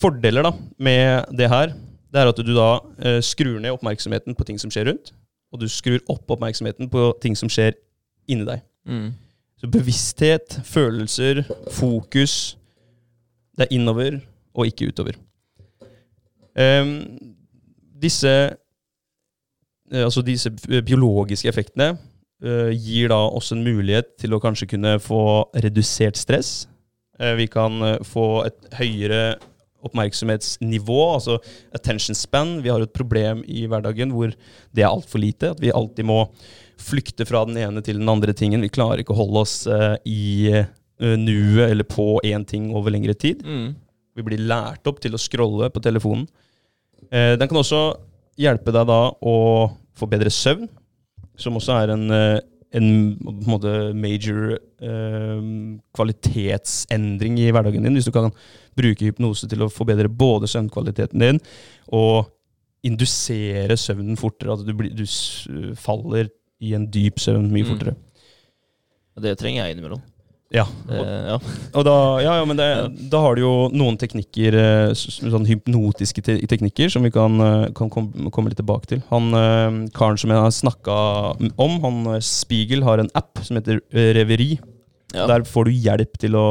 Fordeler da med det her, det er at du da skrur ned oppmerksomheten på ting som skjer rundt, og du skrur opp oppmerksomheten på ting som skjer inni deg. Mm. Så bevissthet, følelser, fokus Det er innover og ikke utover. Um, disse eh, Altså disse biologiske effektene uh, gir da også en mulighet til å kanskje kunne få redusert stress. Uh, vi kan få et høyere oppmerksomhetsnivå, altså attention span. Vi har et problem i hverdagen hvor det er altfor lite. At vi alltid må flykte fra den ene til den andre tingen. Vi klarer ikke å holde oss uh, i uh, nuet eller på én ting over lengre tid. Mm. Vi blir lært opp til å scrolle på telefonen. Uh, den kan også hjelpe deg da å få bedre søvn, som også er en, en på en major eh, kvalitetsendring i hverdagen din. Hvis du kan bruke hypnose til å forbedre både søvnkvaliteten din og indusere søvnen fortere. At du, blir, du faller i en dyp søvn mye Mm. fortere. Mm. det trenger jeg innimellom. Ja, Det, og, ja. og da, ja, ja, men det, da har du jo noen teknikker, eh, sånn hypnotiske te teknikker, som vi kan, eh, kan kom, komme litt tilbake til. Han eh, karen som jeg har snakka om, han eh, Spiegel, har en app som heter eh, Reveri. Ja. Der får du hjelp til å,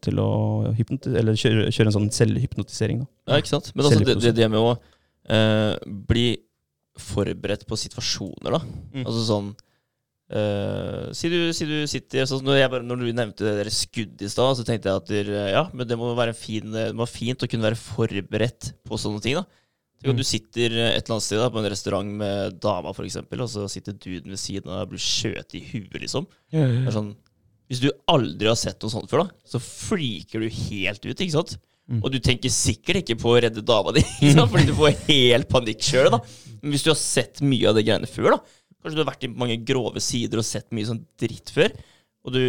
til å eller kjøre, kjøre en sånn selvhypnotisering. Da. Ja, ikke sant? Men altså, det, det, med å eh, bli forberedt på situasjoner, da. Mm. Altså sånn eh, si, du, si du sitter sånn, når, bare, når du nevnte det der skudd i stad, så tenkte jeg at der, ja, men det må være en fin, det må fint å kunne være forberedt på sånne ting. da om Mm. du sitter et eller annet sted da, på en restaurant med dama, eksempel, og så sitter duden ved siden av og blir skjøt i huet, liksom. Det er sånn, hvis du aldri har sett noe sånt før, da, så freaker du helt ut, ikke sant? Mm. Og du tenker sikkert ikke på å redde dama di, fordi du får helt panikk sjøl. Men hvis du har sett mye av det greiene før, da kanskje du har vært i mange grove sider og sett mye sånn dritt før, og du,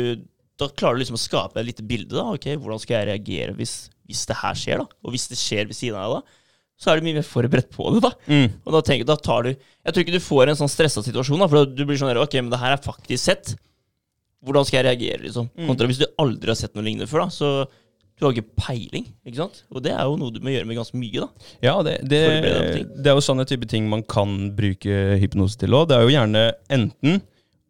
da klarer du liksom å skape et lite bilde. da, ok, Hvordan skal jeg reagere hvis, hvis det her skjer? da? Og hvis det skjer ved siden av deg, da, så er du mye mer forberedt på det. da. Mm. Og da tenker, da tar du Jeg tror ikke du får en sånn stressa situasjon, da, for du blir sånn Ok, men det her er faktisk sett. Hvordan skal jeg reagere, liksom? Mm. Kontra hvis du aldri har sett noe lignende før, da, så du har ikke peiling. ikke sant? Og det er jo noe du må gjøre med ganske mye, da. Ja, det, det, det er jo sånne type ting man kan bruke hypnose til òg. Det er jo gjerne enten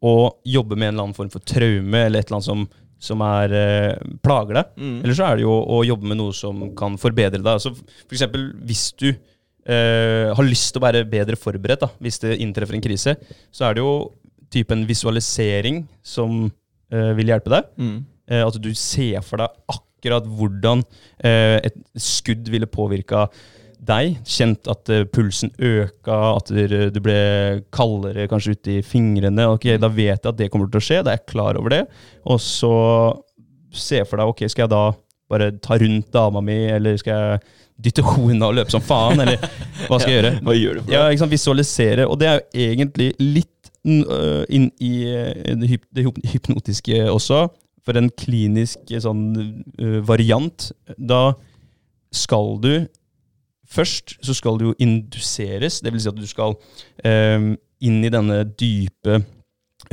å jobbe med en eller annen form for traume eller et eller annet som, som er, eh, plager deg. Mm. Eller så er det jo å jobbe med noe som kan forbedre deg. Altså, for eksempel hvis du eh, har lyst til å være bedre forberedt da, hvis det inntreffer en krise, så er det jo type en visualisering som eh, vil hjelpe deg. Mm. Uh, at du ser for deg akkurat hvordan uh, et skudd ville påvirka deg. Kjent at pulsen øka, at du ble kaldere kanskje ute i fingrene. Ok, Da vet jeg at det kommer til å skje, da er jeg klar over det. Og så se for deg ok, skal jeg da bare ta rundt dama mi, eller skal jeg dytte henne unna og løpe som faen, eller hva skal jeg gjøre? Hva gjør du for det? Ja, liksom ikke sant, Visualisere. Og det er jo egentlig litt inn i øh, det, hyp det hyp- hypnotiske også. For en klinisk øh, sånn øh, variant. Da skal du Først så skal du jo induseres. Det vil si at du skal øh, inn i denne dype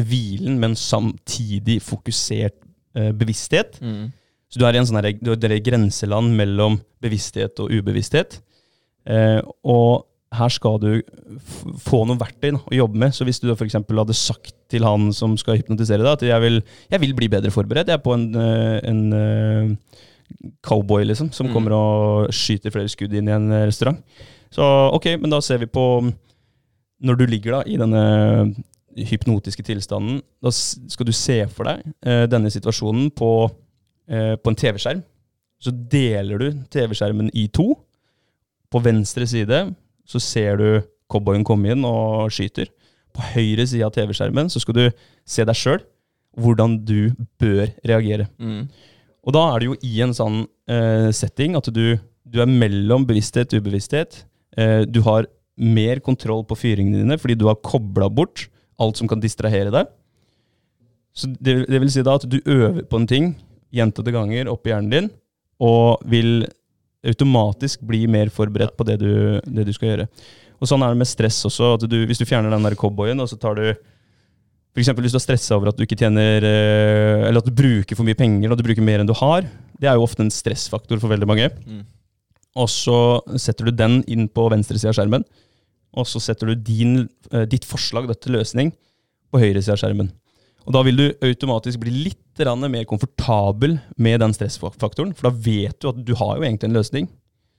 hvilen, men samtidig fokusert øh, bevissthet. Mm. Så du er i en sånn grenseland mellom bevissthet og ubevissthet. Eh, og her skal du få noen verktøy da, å jobbe med. Så hvis du da eksempel hadde sagt til han som skal hypnotisere deg, at jeg vil, jeg vil bli bedre forberedt, jeg er på en, eh, en eh, cowboy liksom, som Mm. kommer og skyter flere skudd inn i en eh, restaurant. Så ok, men da ser vi på Når du ligger da i denne hypnotiske tilstanden, da skal du se for deg eh, denne situasjonen på eh, på en TV-skjerm. Så deler du TV-skjermen i to. På venstre side så ser du cowboyen komme inn og skyter. På høyre side av TV-skjermen så skal du se deg sjøl, hvordan du bør reagere. Mm. Og da er det jo i en sånn uh, setting at du, du er mellom bevissthet og ubevissthet. Uh, du har mer kontroll på fyringene dine fordi du har kobla bort alt som kan distrahere deg. Så det, det vil si da at du øver på en ting gjentatte ganger oppi hjernen din, og vil automatisk bli mer forberedt på det du, det du skal gjøre. Og sånn er det med stress også. at du, Hvis du fjerner den der cowboyen, og så tar du eksempel hvis du er stressa over at du ikke tjener eh, Eller at du bruker for mye penger og du bruker mer enn du har. Det er jo ofte en stressfaktor for veldig mange. Mm. Og så setter du den inn på venstre side av skjermen. Og så setter du din, eh, ditt forslag da, til løsning på høyre side av skjermen. Og da vil du automatisk bli litt mer komfortabel med den stressfaktoren. For da vet du at du har jo egentlig en løsning.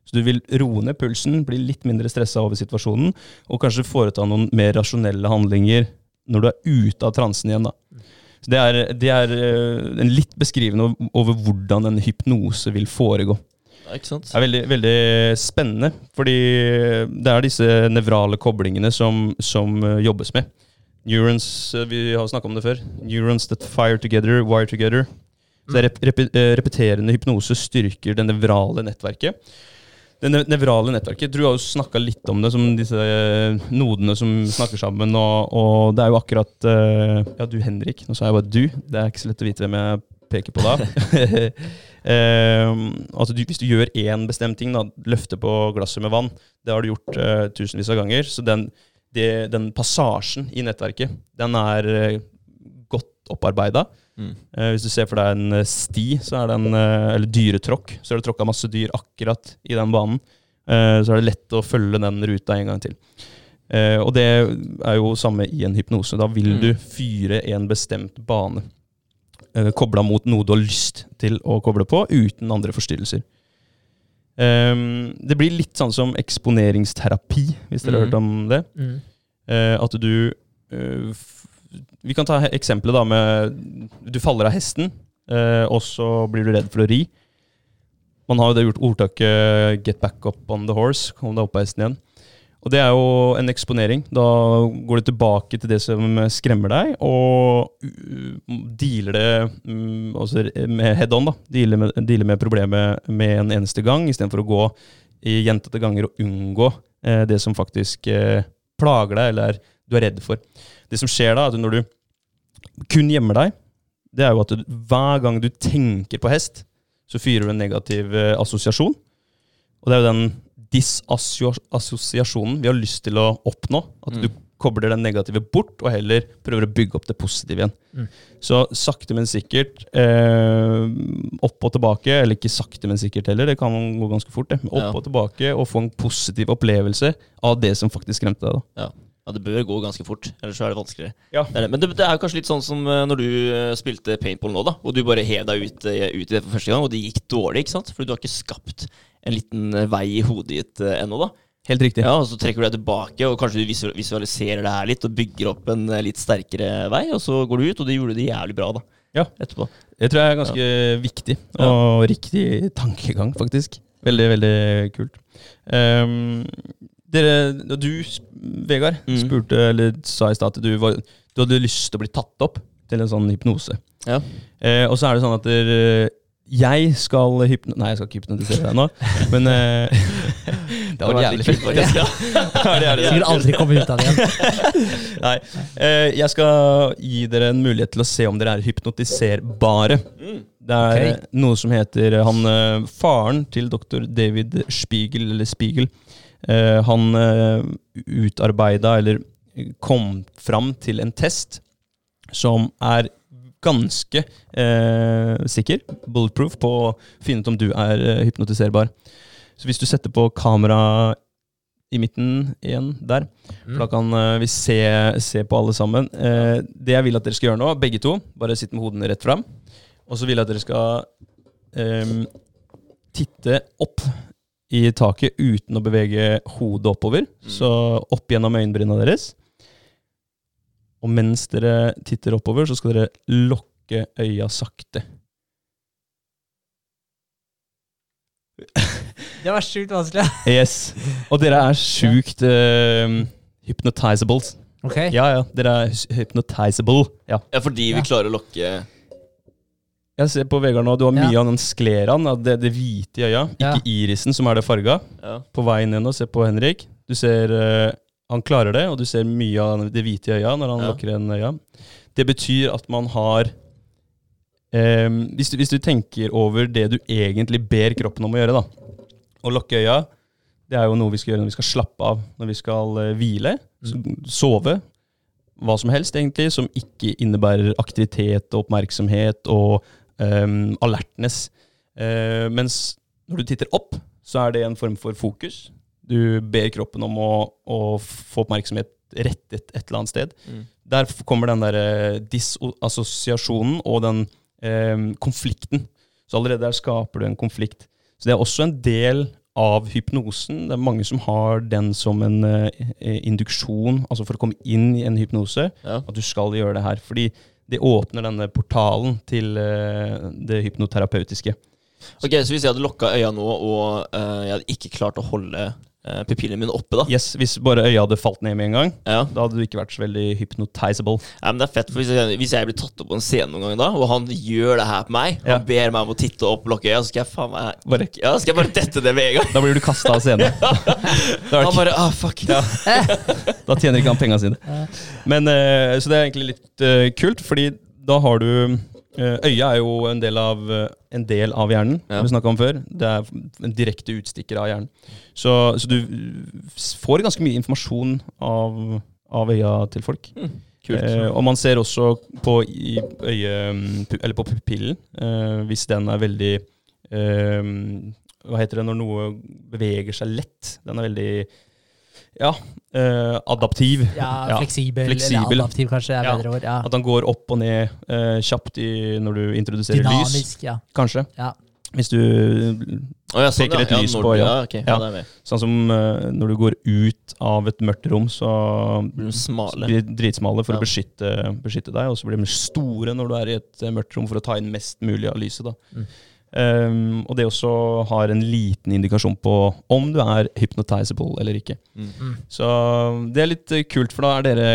Så du vil roe ned pulsen, bli litt mindre stressa over situasjonen, og kanskje foreta noen mer rasjonelle handlinger når du er ute av transen igjen. da. Så Det er, det er eh, en litt beskrivende over hvordan en hypnose vil foregå. Det er veldig, veldig spennende, fordi det er disse nevrale koblingene som, som eh, jobbes med. Neurons, eh, vi har snakket om det før. Neurons that fire together, wire together. Så er rep eh, repeterende hypnose styrker det nevrale nettverket. Det nevrale nettverket, Du har jo snakka litt om det, som disse eh, nodene som snakker sammen. Og, og det er jo akkurat Ja, du Henrik. Nå sa jeg bare du. Det er ikke så lett å vite hvem jeg peker på da. Eh, altså du, hvis du gjør én bestemt ting, da, løfte på glasset med vann, det har du gjort uh, tusenvis av ganger. Så den, det, den passasjen i nettverket, den er eh, godt opparbeida. Mm. Eh, hvis du ser for deg en eh, sti, så er det en, eller dyretråkk, så er det tråkka masse dyr akkurat i den banen. Eh, så er det lett å følge den ruta en gang til. Eh, og det er jo samme i en hypnose. Da vil Mm. du fyre en bestemt bane. Kobla mot noe du har lyst til å koble på, uten andre forstyrrelser. Ehm, det blir litt sånn som eksponeringsterapi, hvis dere har Mhm. hørt om det. Mm. Uh, at du uh, Vi kan ta eksempelet da med Du faller av hesten, uh, og så blir du redd for å ri. Man har jo det gjort ordtaket 'get back up on the horse', kom deg opp av hesten igjen. Og det er jo en eksponering. Da går du tilbake til det som skremmer deg, og uh, dealer det mm, altså med head on. da. Dealer med, dealer med problemet med en eneste gang, istedenfor å gå i gjentatte ganger og unngå eh, det som faktisk eh, plager deg, eller er, du er redd for. Det som skjer da, er at når du kun gjemmer deg, det er jo at du, hver gang du tenker på hest, så fyrer du en negativ eh, assosiasjon. Og det er jo den disassosiasjonen vi har lyst til å oppnå. At Mm. du kobler den negative bort, og heller prøver å bygge opp det positive igjen. Mm. Så sakte, men sikkert eh, opp og tilbake, eller ikke sakte, men sikkert heller, det kan gå ganske fort. det. Opp Ja. og tilbake, og få en positiv opplevelse av det som faktisk skremte deg. da. Ja. ja, det bør gå ganske fort, ellers så er det vanskeligere. Ja. Det er det. Men det, det er jo kanskje litt sånn som eh, når du eh, spilte paintball nå, da. Og du bare hev deg ut, eh, ut i det for første gang, og det gikk dårlig, ikke sant? Fordi du har ikke skapt en liten eh, vei i hodet ditt eh, ennå, da. Helt riktig. Ja, og så trekker du deg tilbake, og kanskje du visualiserer det her litt, og bygger opp en eh, litt sterkere vei, og så går du ut, og det gjorde det jævlig bra, da. Ja. Etterpå. Det tror jeg er ganske viktig, og riktig tankegang, faktisk. Veldig, veldig kult. Um, dere, du, Vegard, Mm. spurte, eller sa i stad at du, var, du hadde lyst til å bli tatt opp til en sånn hypnose. Ja. Uh, og så er det sånn at dere, jeg skal hypno... Nei, jeg skal ikke hypnotisere deg nå, men uh, Det var jævlig kult, faktisk. Ja. Ja, det det. Sikkert aldri komme ut av det igjen. Nei. Uh, jeg skal gi dere en mulighet til å se om dere er hypnotiserbare. Mm. Det er okay. noe som heter han, uh, Faren til dr. David Spiegel, eller Spiegel, eh, han uh, utarbeida, eller kom fram til en test som er ganske eh, sikker, bulletproof, på å finne ut om du er eh, hypnotiserbar. Så hvis du setter på kamera i midten igjen der, for da kan eh, vi se, se på alle sammen. Eh, det jeg vil at dere skal gjøre nå, begge to, bare sitt med hodene rett fram. Og så vil jeg at dere skal ehm, titte opp i taket uten å bevege hodet oppover. Så opp gjennom øyenbryna deres. Og mens dere titter oppover, så skal dere lukke øya sakte. Det var sjukt vanskelig. Yes. Og dere er sjukt uh, hypnotizables. Ok. Ja, ja. Dere er hy- hypnotizable. Ja. Ja, fordi Ja. vi klarer å lokke Jeg ser på Vegard nå, du har Ja. mye av den skleraen, det, det hvite i øya. Ja. Ikke irisen, som er det farga. ja. På veien ned nå, se på Henrik. Du ser eh, Han klarer det, og du ser mye av det hvite i øya når han Ja. lukker igjen øya. Det betyr at man har eh, hvis, du, hvis du tenker over det du egentlig ber kroppen om å gjøre, da, å lukke øya, det er jo noe vi skal gjøre når vi skal slappe av, når vi skal eh, hvile, så- sove. Hva som helst, egentlig, som ikke innebærer aktivitet og oppmerksomhet og alertness. Eh, mens når du titter opp, så er det en form for fokus. Du ber kroppen om å, å få oppmerksomhet rettet et eller annet sted. Mm. Der kommer den der eh, disassosiasjonen og den eh, konflikten. Så allerede der skaper du en konflikt. Så det er også en del av hypnosen. Det er mange som har den som en eh, induksjon, altså for å komme inn i en hypnose, Ja. at du skal gjøre det her. Fordi det åpner denne portalen til eh, det hypnoterapeutiske. Ok, Så hvis jeg hadde lukka øya nå, og eh, jeg hadde ikke klart å holde uh, pupillene mine oppe, da Yes, Hvis bare øya hadde falt ned med en gang, ja. da hadde du ikke vært så veldig hypnotizable. ja, men det er fett, for hvis jeg, hvis jeg blir tatt opp på en scene noen gang da, og han gjør det her på meg, Ja. han ber meg om å titte opp, lukke øya, så skal jeg faen meg Bare, Ja, skal jeg bare dette det med en gang. da blir du kasta av scenen. Han bare ah, fuck. Ja. Da tjener ikke han penga sine. Men, eh, så det er egentlig litt eh, kult, fordi da har du eh, Øyet er jo en del av, eh, en del av hjernen, Ja. vi snakka om før. Det er en direkte utstikker av hjernen. Så, så du får ganske mye informasjon av, av øya til folk. Kult. Eh, og man ser også på, i øye, eller på pupillen, eh, hvis den er veldig eh, Hva heter det når noe beveger seg lett? Den er veldig ja, eh, adaptiv. Ja, Ja, fleksibel, fleksibel. eller adaptiv, kanskje er Ja. bedre ord. Ja. At den går opp og ned eh, kjapt i, når du introduserer lys, Dynamisk, ja. kanskje. ja. Hvis du oh, ja, sånn, peker ja. et Ja, lys på øya. Ja, ok, ja. Sånn som uh, når du går ut av et mørkt rom, så Blir de smale. blir de dritsmale for Ja. å beskytte, beskytte deg, og så blir de store når du er i et eh, mørkt rom for å ta inn mest mulig av lyset. da. Mm. Um, og det også har en liten indikasjon på om du er hypnotizable eller ikke. Mm. Så det er litt eh, kult, for da er dere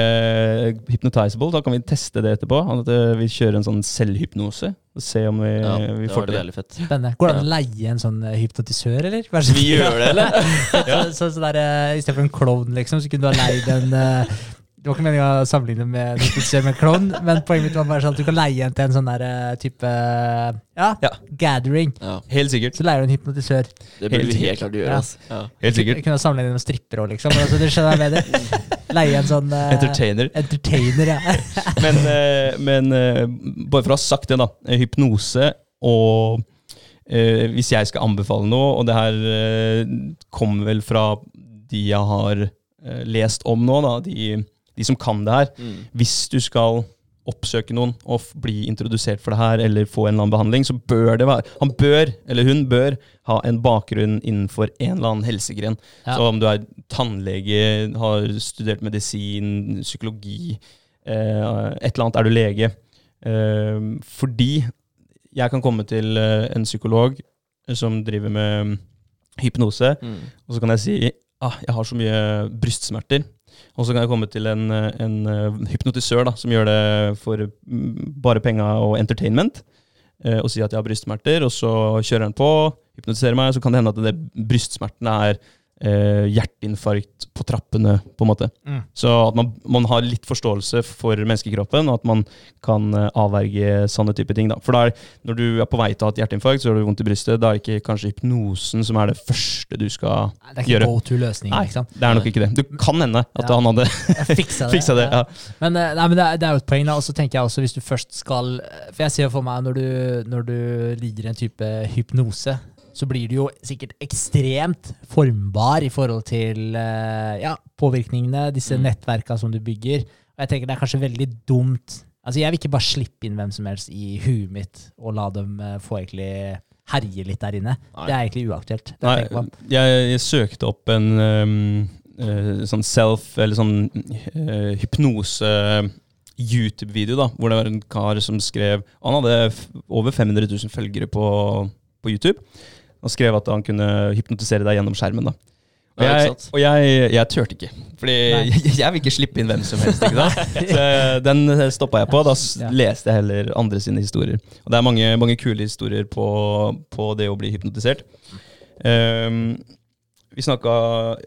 hypnotizable. Da kan vi teste det etterpå. At eh, vi kjører en sånn selvhypnose. Og se om vi, Ja, vi får det. til det. fett. Spennende. Går det an å leie en sånn eh, hypnotisør, eller? Vær så Vi gjør det, eller? Så, så, så der, eh, I stedet for en klovn, liksom, så kunne du ha leid en eh, Det var ikke meningen å sammenligne med en hypnotisør med klovn, men poenget mitt var bare sånn at du kan leie en til en sånn der eh, type ja, Ja. gathering. Ja, Helt sikkert. Så leier du en hypnotisør. det burde vi helt klart gjøre. Altså. Ja. Helt sikkert. kunne sammenligne med strippere òg, liksom. Altså, du skjønner jeg mener. Leie en sånn uh, Entertainer. entertainer, ja. Men, uh, men uh, bare for å ha sagt det, da. Hypnose og Hvis jeg skal anbefale noe, og det her kommer vel fra de jeg har lest om nå, da, de, de som kan det her. Mm. Hvis du skal oppsøke noen og bli introdusert for det her, eller få en eller annen behandling, så bør det være Han bør, eller hun bør, ha en bakgrunn innenfor en eller annen helsegren. Ja. Så om du er tannlege, har studert medisin, psykologi, eh, et eller annet, er du lege. Eh, fordi jeg kan komme til eh, en psykolog som driver med hypnose, Mm. og så kan jeg si ah, jeg har så mye brystsmerter. Og så kan jeg komme til en, en eh, hypnotisør da, som gjør det for mm, bare penger og entertainment. eh, Og si at jeg har brystsmerter, og så kjører han på, hypnotiserer meg, så kan det hende at det brystsmertene er eh, hjerteinfarkt på trappene, på en måte. Mm. Så at man, man har litt forståelse for menneskekroppen, og at man kan eh, avverge sånne type ting. Da. For da er, når du er på vei til å ha et hjerteinfarkt, så har du vondt i brystet, da er ikke kanskje hypnosen som er det første du skal gjøre. Det er ikke Gjøre. go to-løsning. Nei, det er nok ikke det. Du kan hende at Ja. han hadde fiksa det. fiksa det. Ja. Men, eh, nei, men det, er, det er jo et poeng, da. Og så tenker jeg også, hvis du først skal For jeg ser for meg, når du, når du lider en type hypnose, så blir du jo sikkert ekstremt formbar i forhold til eh, ja, påvirkningene, disse Mm. nettverka som du bygger. Og jeg tenker det er kanskje veldig dumt Altså, jeg vil ikke bare slippe inn hvem som helst i huet mitt og la dem eh, få egentlig herje litt der inne. Nei. Det er egentlig uaktuelt. Nei, jeg jeg, søkte opp en um, uh, sånn self, eller sånn uh, hypnose YouTube-video, da, hvor det var en kar som skrev Han hadde over 500 000 følgere på, på YouTube. Og skrev at han kunne hypnotisere deg gjennom skjermen. da. Og jeg, og jeg, jeg turte ikke, Fordi jeg, jeg vil ikke slippe inn hvem som helst. ikke sant? Så den stoppa jeg på. Da Ja. leste jeg heller andre sine historier. Og det er mange, mange kule historier på, på det å bli hypnotisert. Um, vi snakka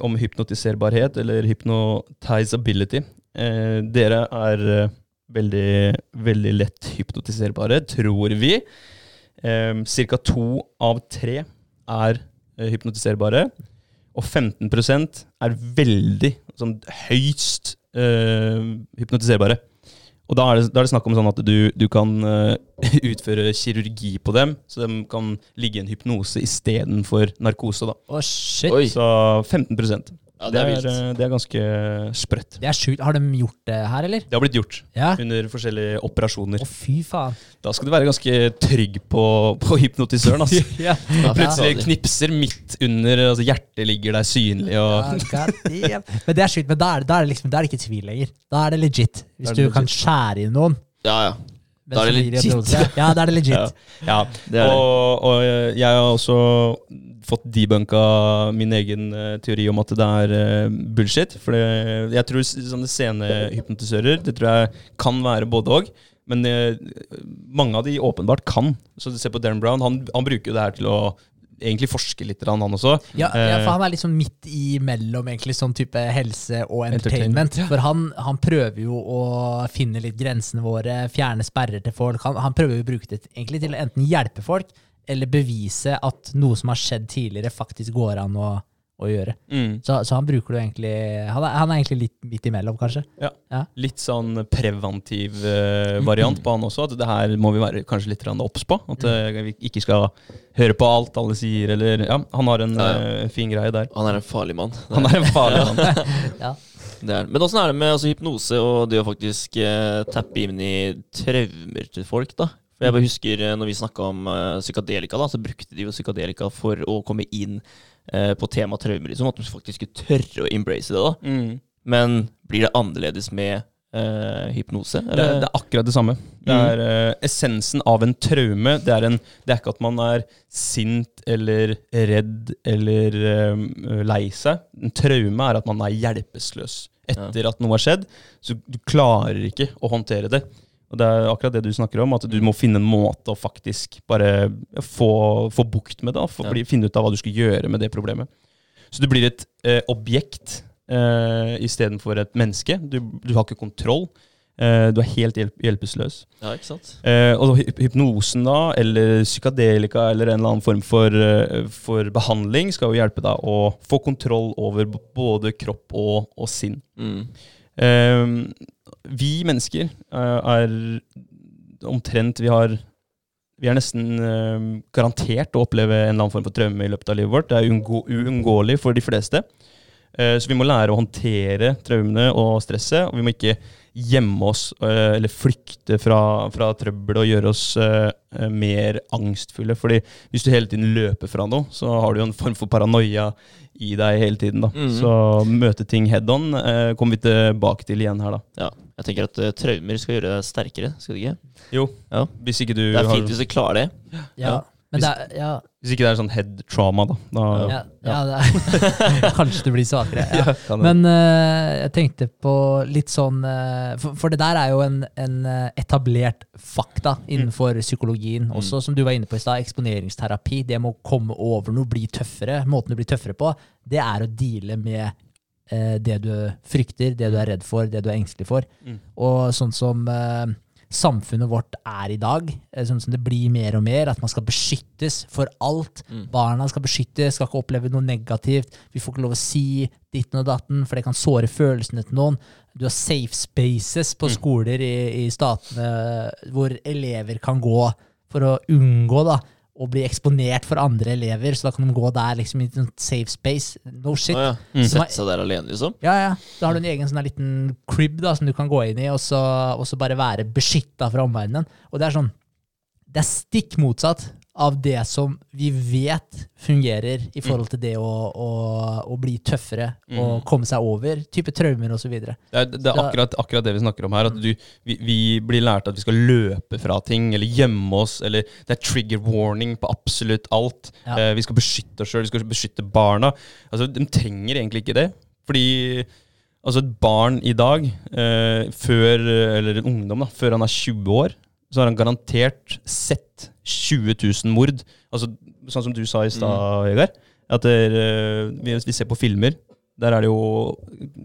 om hypnotiserbarhet, eller hypnotizability. Uh, dere er eh, veldig, veldig lett hypnotiserbare, tror vi. Um, Ca. to av tre er eh, hypnotiserbare. Og 15 er veldig, sånn høyst eh, hypnotiserbare. Og da er det, da er det snakk om sånn at du, du kan eh, utføre kirurgi på dem, så de kan ligge i en hypnose istedenfor narkose. da. Oh, shit. Oi. Så 15 Ja, det er vilt. eh, det er ganske sprøtt. Det er sjukt. Har de gjort det her, eller? Det har blitt gjort Ja. under forskjellige operasjoner. Å, fy faen. Da skal du være ganske trygg på, på hypnotisøren. Altså. ja. Plutselig knipser midt under, altså hjertet ligger der synlig. Og, Ja. Men det er sjukt, men da er, det- da er, det liksom, da er det ikke tvil lenger. Da er det legit. Hvis er du legit. kan skjære inn noen. Ja, ja. Da er det legit. Ja, da er det legit. Ja. ja. Det er. Og, og jeg har også fått debunka min egen eh, teori om at det er eh, bullshit. For det, jeg tror sånne scenehypnotisører Det tror jeg kan være både òg. Men eh, mange av de åpenbart kan. Så du ser på Darren Brown, han, han bruker jo det her til å egentlig forske litt, han også. Ja, ja, Eh, for han er liksom midt imellom egentlig sånn type helse og Entertainment. entertainment. For han, han prøver jo å finne litt grensene våre, fjerne sperrer til folk. Han, han prøver jo å bruke det egentlig til å enten hjelpe folk, eller bevise at noe som har skjedd tidligere, faktisk går an å, å gjøre. Mm. Så, så han bruker det egentlig han er, han er egentlig litt midt imellom, kanskje. Ja, Litt sånn preventiv eh, variant på han også. At det her må vi være kanskje litt obs på. At eh, vi ikke skal høre på alt alle sier, eller Ja, han har en Ja, ja. eh, fin greie der. Han er en farlig mann. Han er en farlig mann. Ja. Det er. Men åssen er det med altså, hypnose og det å faktisk eh, tappe inn i traumer til folk, da? For jeg bare husker eh, når vi snakka om psykadelika, da, så brukte de jo psykadelika for å komme inn eh, på temaet traumer, liksom. At de faktisk skulle tørre å embrace det, da. Mm. Men blir det annerledes med eh, hypnose? Det, det er akkurat det samme. Det Mm. er eh, Essensen av en traume det er, en, det er ikke at man er sint eller redd eller eh, lei seg. En traume er at man er hjelpeløs etter at noe har skjedd. Så du klarer ikke å håndtere det. Og Det er akkurat det du snakker om, at du må finne en måte å faktisk bare få, få bukt med det. da, For, Ja. finne ut av hva du skal gjøre med det problemet. Så du blir et eh, objekt eh, istedenfor et menneske. Du, du har ikke kontroll. Eh, du er helt hjelp hjelpeløs. Ja, ikke sant? Eh, og hypnosen da, eller psykadelika eller en eller annen form for, eh, for behandling skal jo hjelpe deg å få kontroll over både kropp og, og sinn. Mm. Vi mennesker eh, er omtrent Vi har vi er nesten eh, garantert å oppleve en eller annen form for traume i løpet av livet vårt. Det er uunngå uunngåelig for de fleste. Uh, så vi må lære å håndtere traumene og stresset. Og vi må ikke gjemme oss eh, eller flykte fra, fra trøbbel og gjøre oss eh, eh, mer angstfulle. Fordi hvis du hele tiden løper fra noe, så har du jo en form for paranoia i deg hele tiden. da. Mm. Så møte ting head on kommer vi tilbake til igjen her, da. Ja. Jeg tenker at uh, traumer skal gjøre deg sterkere, skal du ikke? Jo, Ja. hvis ikke du Det er har fint hvis du klarer det. Ja. Ja. Men det er, ja, Hvis ikke det er sånn head trauma, da. da ja, ja, det er, kanskje du blir svakere. Ja. Men uh, jeg tenkte på litt sånn uh, for, for det der er jo en, en eh, etablert fakta innenfor psykologien også, som du var inne på i stad. Eksponeringsterapi. Det med å komme over noe, bli tøffere. Måten du blir tøffere på, det er å deale med uh, det du frykter, det du er redd for, det du er engstelig for. Mm. Og sånn som samfunnet vårt er i dag, eh, sånn som det blir mer og mer, at man skal beskyttes for alt. Mm. Barna skal beskyttes, skal ikke oppleve noe negativt. Vi får ikke lov å si ditten og datten, for det kan såre følelsene til noen. Du har safe spaces på Mm. skoler i, i statene hvor elever kan gå for å unngå da, å bli eksponert for andre elever, så da kan de gå der liksom i en safe space. No shit. Ah, ja. Mm. Sette seg der alene, liksom? Ja, ja. Da har du en egen sånn liten crib da, som du kan gå inn i, og så, og så bare være beskytta fra omverdenen. Og det er sånn Det er stikk motsatt av det som vi vet fungerer i forhold til det å, å, å bli tøffere og komme seg over type traumer osv. Det er, det er akkurat, akkurat det vi snakker om her. At du, vi, vi blir lært at vi skal løpe fra ting, eller gjemme oss, eller det er trigger warning på absolutt alt. Ja. Eh, vi skal beskytte oss sjøl, vi skal beskytte barna. Altså, De trenger egentlig ikke det. Fordi altså, et barn i dag, eh, før, eller en ungdom, da, før han er 20 år, så har han garantert sett 20 000 mord. Altså, sånn som du sa i stad, Vegard. At der, er, eh, hvis vi ser på filmer, der er det jo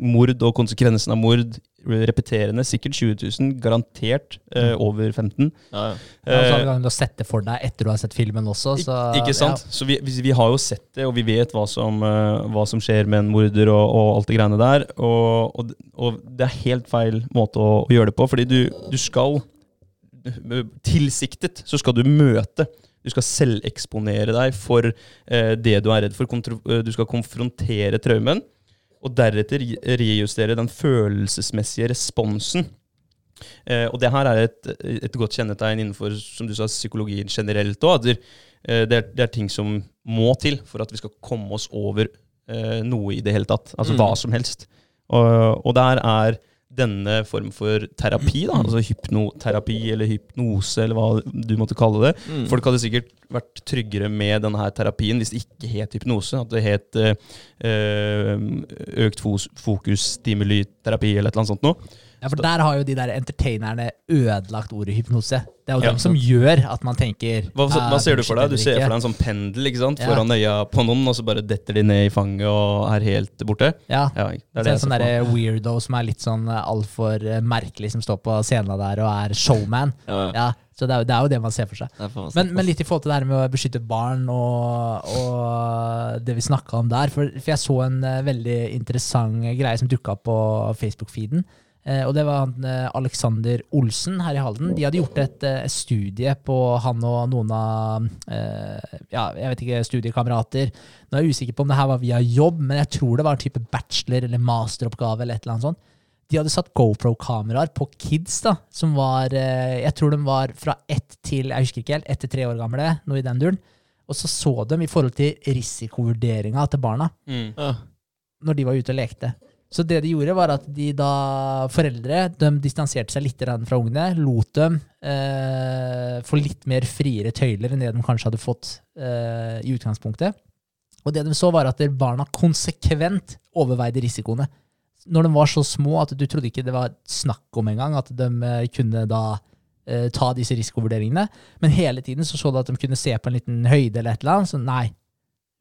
mord og konsekvensen av mord repeterende. Sikkert 20 000, garantert eh, over 15. Ja, ja. Ja, og så har vi gangen å sette for deg etter du har sett filmen også. Så, Ik ikke sant? Så vi, vi, vi har jo sett det, og vi vet hva som, eh, hva som skjer med en morder og, og alt det greiene der. Og, og, og det er helt feil måte å, å gjøre det på, fordi du, du skal Tilsiktet så skal du møte. Du skal selveksponere deg for eh, det du er redd for. Eh, du skal konfrontere traumen, og deretter rejustere den følelsesmessige responsen. Eh, og det her er et, et godt kjennetegn innenfor som du sa, psykologien generelt òg. Det, eh, det, det er ting som må til for at vi skal komme oss over eh, noe i det hele tatt. Altså Mm. hva som helst. Og, og der er denne form for terapi, da, altså hypnoterapi eller hypnose, eller hva du måtte kalle det. Mm. Folk hadde sikkert vært tryggere med denne her terapien hvis det ikke het hypnose. At det het øh, økt fokus fokusstimuliterapi eller et eller annet sånt noe. Ja, for der har jo de der entertainerne ødelagt ordet hypnose. Det er jo Ja. dem som gjør at man tenker Hva, hva "Ah, ser du for deg? Du ser for deg en sånn pendel ikke sant? Ja. foran øya på noen, og så bare detter de ned i fanget og er helt borte. Ja. Ja, det er det så en sånn for der weirdo som er litt sånn eh, altfor eh, merkelig, som står på scenen der og er showman. Ja, ja. Ja, så det er, jo, det er jo det man ser for seg. Men, men litt i forhold til det her med å beskytte barn og, og det vi snakka om der. For, for jeg så en eh, veldig interessant greie som dukka opp på Facebook-feeden. Eh, og det var han, eh, Alexander Olsen her i Halden. De hadde gjort et et studie på han og noen av eh, ja, jeg vet ikke, studiekamerater. Nå er jeg usikker på om det her var via jobb, men jeg tror det var en type bachelor- eller masteroppgave. eller et eller annet sånt. De hadde satt GoPro-kameraer på kids, da, som var eh, Jeg tror de var fra ett til jeg husker ikke helt, ett til tre år gamle, noe i den duren. Og så så de i forhold til risikovurderinga til barna Mm. Når de var ute og lekte. Så det de gjorde, var at de da foreldre de distanserte seg litt fra ungene. Lot dem eh, få litt mer friere tøyler enn det de kanskje hadde fått eh, i utgangspunktet. Og det de så, var at barna konsekvent overveide risikoene. Når de var så små at du trodde ikke det var snakk om engang at de eh, kunne da eh, ta disse risikovurderingene. Men hele tiden så, så du at de kunne se på en liten høyde eller et eller annet. Så nei,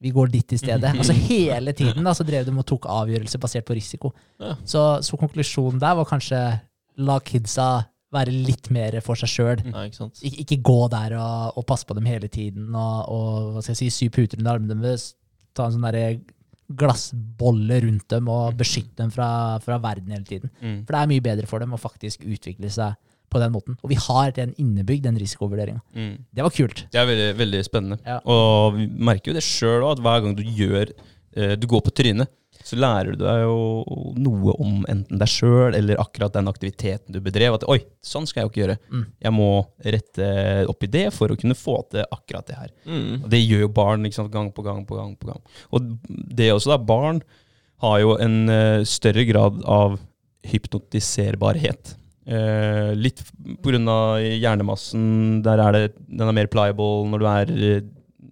vi går dit i stedet. Altså Hele tiden da, så drev de og tok avgjørelser basert på risiko. Ja. Så, så konklusjonen der var kanskje la kidsa være litt mer for seg sjøl. Ja, ikke? Ik ikke gå der og, og passe på dem hele tiden og, og hva skal jeg si, sy puter under armene deres. Ta en sånn derre glassbolle rundt dem og beskytte dem fra, fra verden hele tiden. Mm. For det er mye bedre for dem å faktisk utvikle seg på den måten. Og vi har den innebygd, den risikovurderinga. Mm. Det var kult. Det er veldig, veldig spennende. Ja. Og vi merker jo det sjøl òg, at hver gang du gjør eh, Du går på trynet, så lærer du deg jo noe om enten deg sjøl eller akkurat den aktiviteten du bedrev. At oi, sånn skal jeg jo ikke gjøre. Mm. Jeg må rette opp i det for å kunne få til akkurat det her. Mm. Og det gjør jo barn ikke sant, gang på gang på gang. på gang. Og det også, da. Barn har jo en eh, større grad av hypnotiserbarhet. Eh, litt pga. hjernemassen. Der er det, den er mer pliable når du er eh,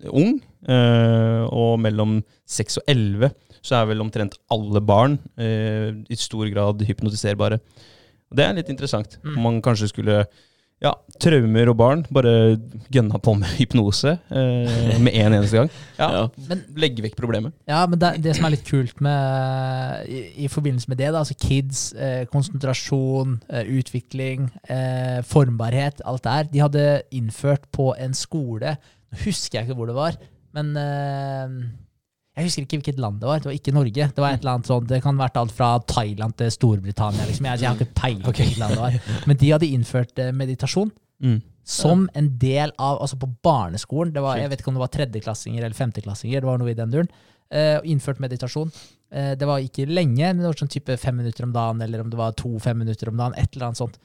ung. Eh, og mellom 6 og 11 så er vel omtrent alle barn eh, i stor grad hypnotiserbare. Det er litt interessant. Mm. Om man kanskje skulle ja, traumer og barn bare gønna på med hypnose eh, med en eneste gang. Ja, Ja. Men Legge vekk problemet. Ja, men det, det som er litt kult med, i, i forbindelse med det, da, altså kids, eh, konsentrasjon, eh, utvikling, eh, formbarhet, alt det her, de hadde innført på en skole Nå husker jeg ikke hvor det var, men eh, jeg husker ikke hvilket land det var. Det var ikke Norge. Det var et eller annet sånt, det kan ha vært alt fra Thailand til Storbritannia. Liksom. Jeg, jeg har ikke peiling på hvilket land det var. Men de hadde innført eh, meditasjon Mm. som en del av Altså på barneskolen. Det var, jeg vet ikke om det var tredjeklassinger eller femteklassinger. Det var noe i den duren. Uh, innført meditasjon. Uh, det var ikke lenge, men det var sånn type fem minutter om dagen, eller om det var to fem minutter om dagen. Et eller annet sånt.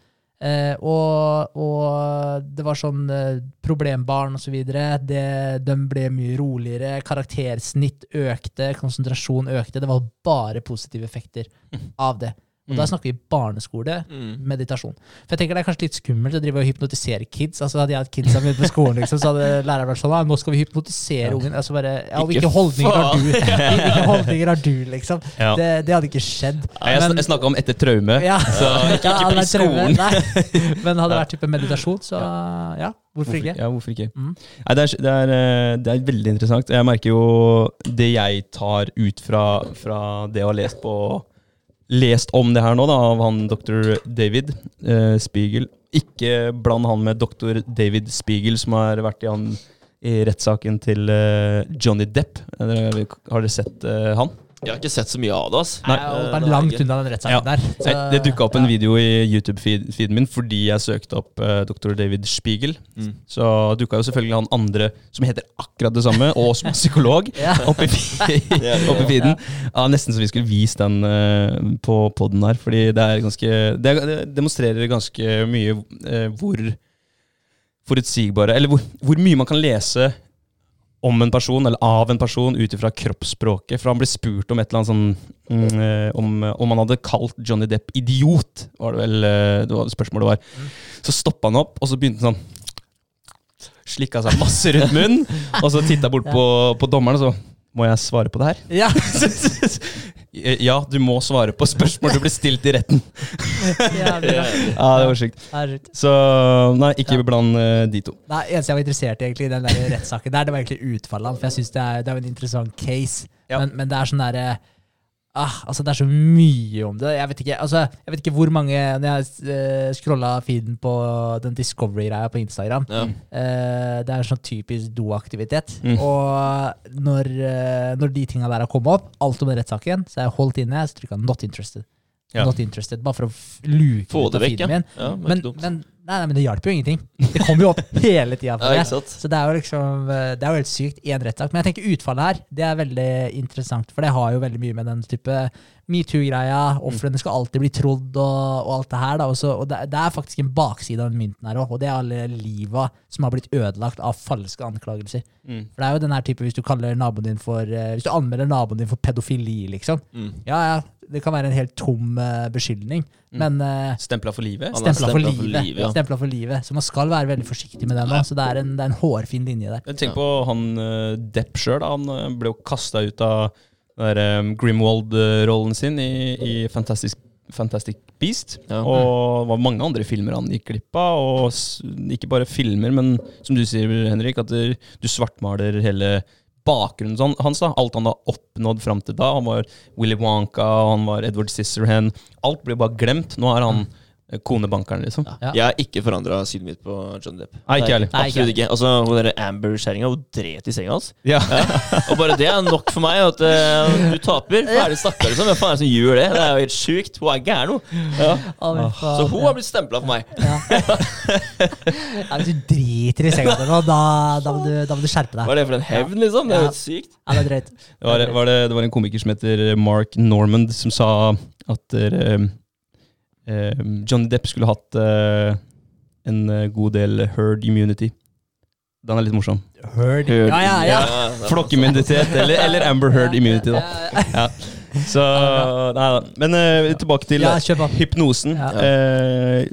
Eh, og, og det var sånn eh, problembarn og så. De ble mye roligere. Karaktersnitt økte, konsentrasjon økte. Det var bare positive effekter av det. Og da Mm. snakker vi barneskole, Mm. meditasjon. For jeg tenker Det er kanskje litt skummelt å drive og hypnotisere kids. Altså Hadde jeg hatt kidsa mine på skolen, liksom, så hadde læreren vært sånn «Ah, Nå skal vi hypnotisere Ja. ungen. Altså bare, ja, og hvilke holdninger har du? Hvilke holdninger har du, liksom? Ja. Det, det hadde ikke skjedd. Ja, jeg, Men- snakka om etter traume. Ja. Så ikke, ikke traume, skolen. Nei. Men hadde det vært type meditasjon, så ja, hvorfor ikke? Ja, hvorfor ikke? Mm. Nei, det, er, det, er, eh, det er veldig interessant. Jeg merker jo det jeg tar ut fra, fra det jeg har lest på Lest om det her nå, da, av han dr. David eh, Spiegel. Ikke bland han med dr. David Spiegel, som har vært i, han, i rettssaken til eh, Johnny Depp. Eh, Har dere sett eh, han? Jeg har ikke sett så mye av det. ass. Nei, Det er langt unna den rettssaken Ja. der. Så- det dukka opp en ja. video i YouTube-feeden min fordi jeg søkte opp uh, dr. David Spiegel. Mm. Så dukka jo selvfølgelig han andre som heter akkurat det samme, og som er psykolog, Ja. opp i, opp i feeden. Ja, nesten så vi skulle vist den uh, på poden her, fordi det er ganske Det, er, det demonstrerer ganske mye uh, hvor forutsigbare Eller hvor, hvor mye man kan lese om en person, eller av en person, ut ifra kroppsspråket. For han ble spurt om et eller annet sånn mm, eh, om, om han hadde kalt Johnny Depp idiot, var det vel eh, det var spørsmålet var. Så stoppa han opp, og så begynte han sånn Slikka seg masse rundt munnen, og så titta bort på, på dommeren, og så Må jeg svare på det her? Ja. Ja, du må svare på spørsmål du blir stilt i retten. Ja, det var sjukt. Så nei, ikke Ja. bland eh, de to. Nei, eneste jeg var interessert i egentlig i den der rettssaken der, det var egentlig utfallet. For jeg synes det er, det er en interessant case. Ja. Men, men det er sånn derre ah, altså Det er så mye om det. Jeg vet ikke altså, jeg vet ikke hvor mange Når jeg uh, scrolla feeden på den Discovery-greia på Instagram Ja. eh, Det er en sånn typisk doaktivitet. Mm. Og når, eh, når de tinga der har kommet opp, alt om den rettssaken, så er jeg holdt inne. Så trykka 'not interested'. Ja. Not interested, Bare for å luke Få ut av vekk, ja. feeden min. ja var Men, men Nei, nei, men det hjalp jo ingenting. Det kom jo opp hele tida. Ja? Så det er jo liksom eh, Det er jo helt sykt i en rettssak. Men jeg tenker utfallet her det er veldig interessant, for det har jo veldig mye med den type metoo-greia. Ofrene skal alltid bli trodd og, og alt det her. da også, Og det, det er faktisk en bakside av den mynten her òg, og det er alle liva som har blitt ødelagt av falske anklagelser. Mm. For det er jo den her type hvis du for eh, Hvis du anmelder naboen din for pedofili, liksom. Mm. Ja, ja, det kan være en helt tom eh, beskyldning. Men uh, Stempla for livet? Stempla for, for livet. ja. Stempla for livet. Så man skal være veldig forsiktig med den. Da. Så det er en, det er en hårfin linje der. Jeg tenker på han uh, Depp sjøl. Han eh, ble jo kasta ut av der, um, Grimwald-rollen sin i, i Fantastic, Fantastic Beast. Ja. Og det var mange andre filmer han gikk glipp av. Og s- ikke bare filmer, men som du sier, Henrik, at du, du svartmaler hele bakgrunnen sånn, hans. da, Alt han har oppnådd fram til da. Han var Willy Wonka, han var Edward Scissorhan. Alt blir bare glemt. Nå er han eh, konebankeren, liksom. Ja. Jeg har ikke forandra synet mitt på John Depp. Nei, ikke heller. Absolutt ikke. Altså, Hun derre Amber-kjerringa dret i senga hans. Ja. Og bare det er nok for meg. At uh, du taper. Ferdig snakka, liksom. Hvem faen er det som gjør det? Det er jo helt sjukt. Hun er gæren, hun. Ja. Å. Så hun har blitt stempla for meg. ja, Hvis du driter i senga di nå, da, da, må du, da må du skjerpe Hva deg. er det for en hevn, liksom? Det er jo helt sykt. Ja, det er drøyt. Det var, var det, det var en komiker som heter Mark Normand, som sa at eh, eh, Johnny Depp skulle hatt eh, en eh, god del herd immunity. Den er litt morsom. Heard. Ja, ja, ja. det er Flokkimmunitet, eller, eller Amber Heard immunity, da. Ja. Så Nei da. Men eh, tilbake til Ja, hypnosen. Ja. Eh,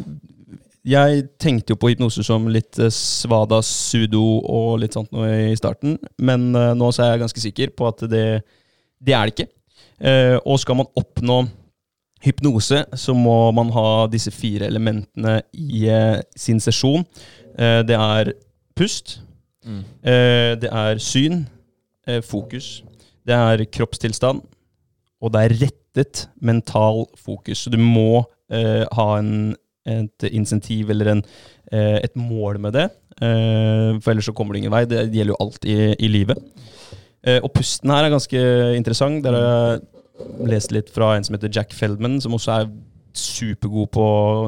jeg tenkte jo på hypnose som litt eh, svada, sudo og litt sånt noe i starten, men eh, nå så er jeg ganske sikker på at det, det er det ikke. Eh, og skal man oppnå hypnose, så må man ha disse fire elementene i eh, sin sesjon. Eh, det er pust, Mm. eh, det er syn, eh, fokus, det er kroppstilstand, og det er rettet mental fokus. Så du må eh, ha en, et insentiv eller en, eh, et mål med det, eh, for ellers så kommer du ingen vei. Det gjelder jo alt i, i livet. Eh, og pusten her er ganske interessant. Der har lest litt fra en som heter Jack Feldman, som også er supergod på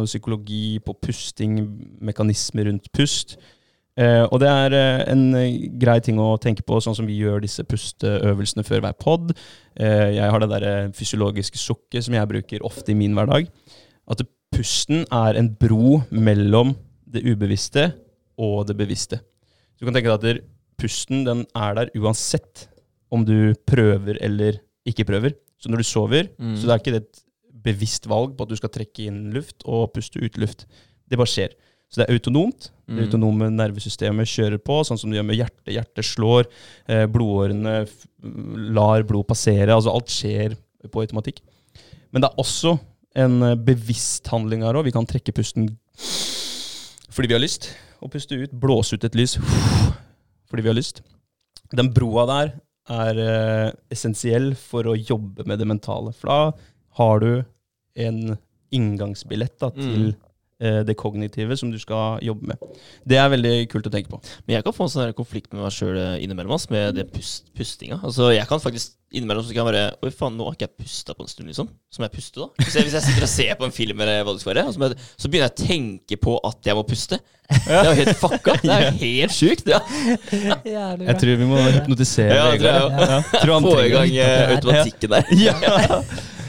psykologi, på pusting, mekanismer rundt pust. Eh, og det er eh, en eh, grei ting å tenke på, sånn som vi gjør disse pusteøvelsene før hver pod. Eh, jeg har det der eh, fysiologiske sukket som jeg bruker ofte i min hverdag. At pusten er en bro mellom det ubevisste og det bevisste. Du kan tenke deg at pusten den er der uansett om du prøver eller ikke prøver. Så når du sover, Mm. så det er ikke det et bevisst valg på at du skal trekke inn luft og puste ut luft. Det bare skjer. Så det er autonomt. Det Mm. autonome nervesystemet kjører på, sånn som det gjør med hjertet. Hjertet slår, eh, blodårene lar blod passere. Altså alt skjer på automatikk. Men det er også en eh, bevisst handling her òg. Vi kan trekke pusten fordi vi har lyst, og puste ut. Blåse ut et lys fordi vi har lyst. Den broa der er eh, essensiell for å jobbe med det mentale. For da har du en inngangsbillett da, til Mm. Eh, det kognitive som du skal jobbe med. Det er veldig kult å tenke på. Men jeg kan få en sånn konflikt med meg sjøl innimellom, ass, med det pust, pustinga. Altså, jeg kan faktisk innimellom så kan jeg bare Oi, faen, nå har ikke jeg pusta på en stund, liksom. Så må jeg puste, da. Hvis jeg, hvis jeg sitter og ser på en film, eller hva det skal være, altså, så, så begynner jeg å tenke på at jeg må puste. Det er jo helt fucka. Det er jo helt sjukt. Ja. Jeg tror vi må hypnotisere Ja, jeg Vegard. Ja. Tror Få i gang eh, automatikken der. Ja.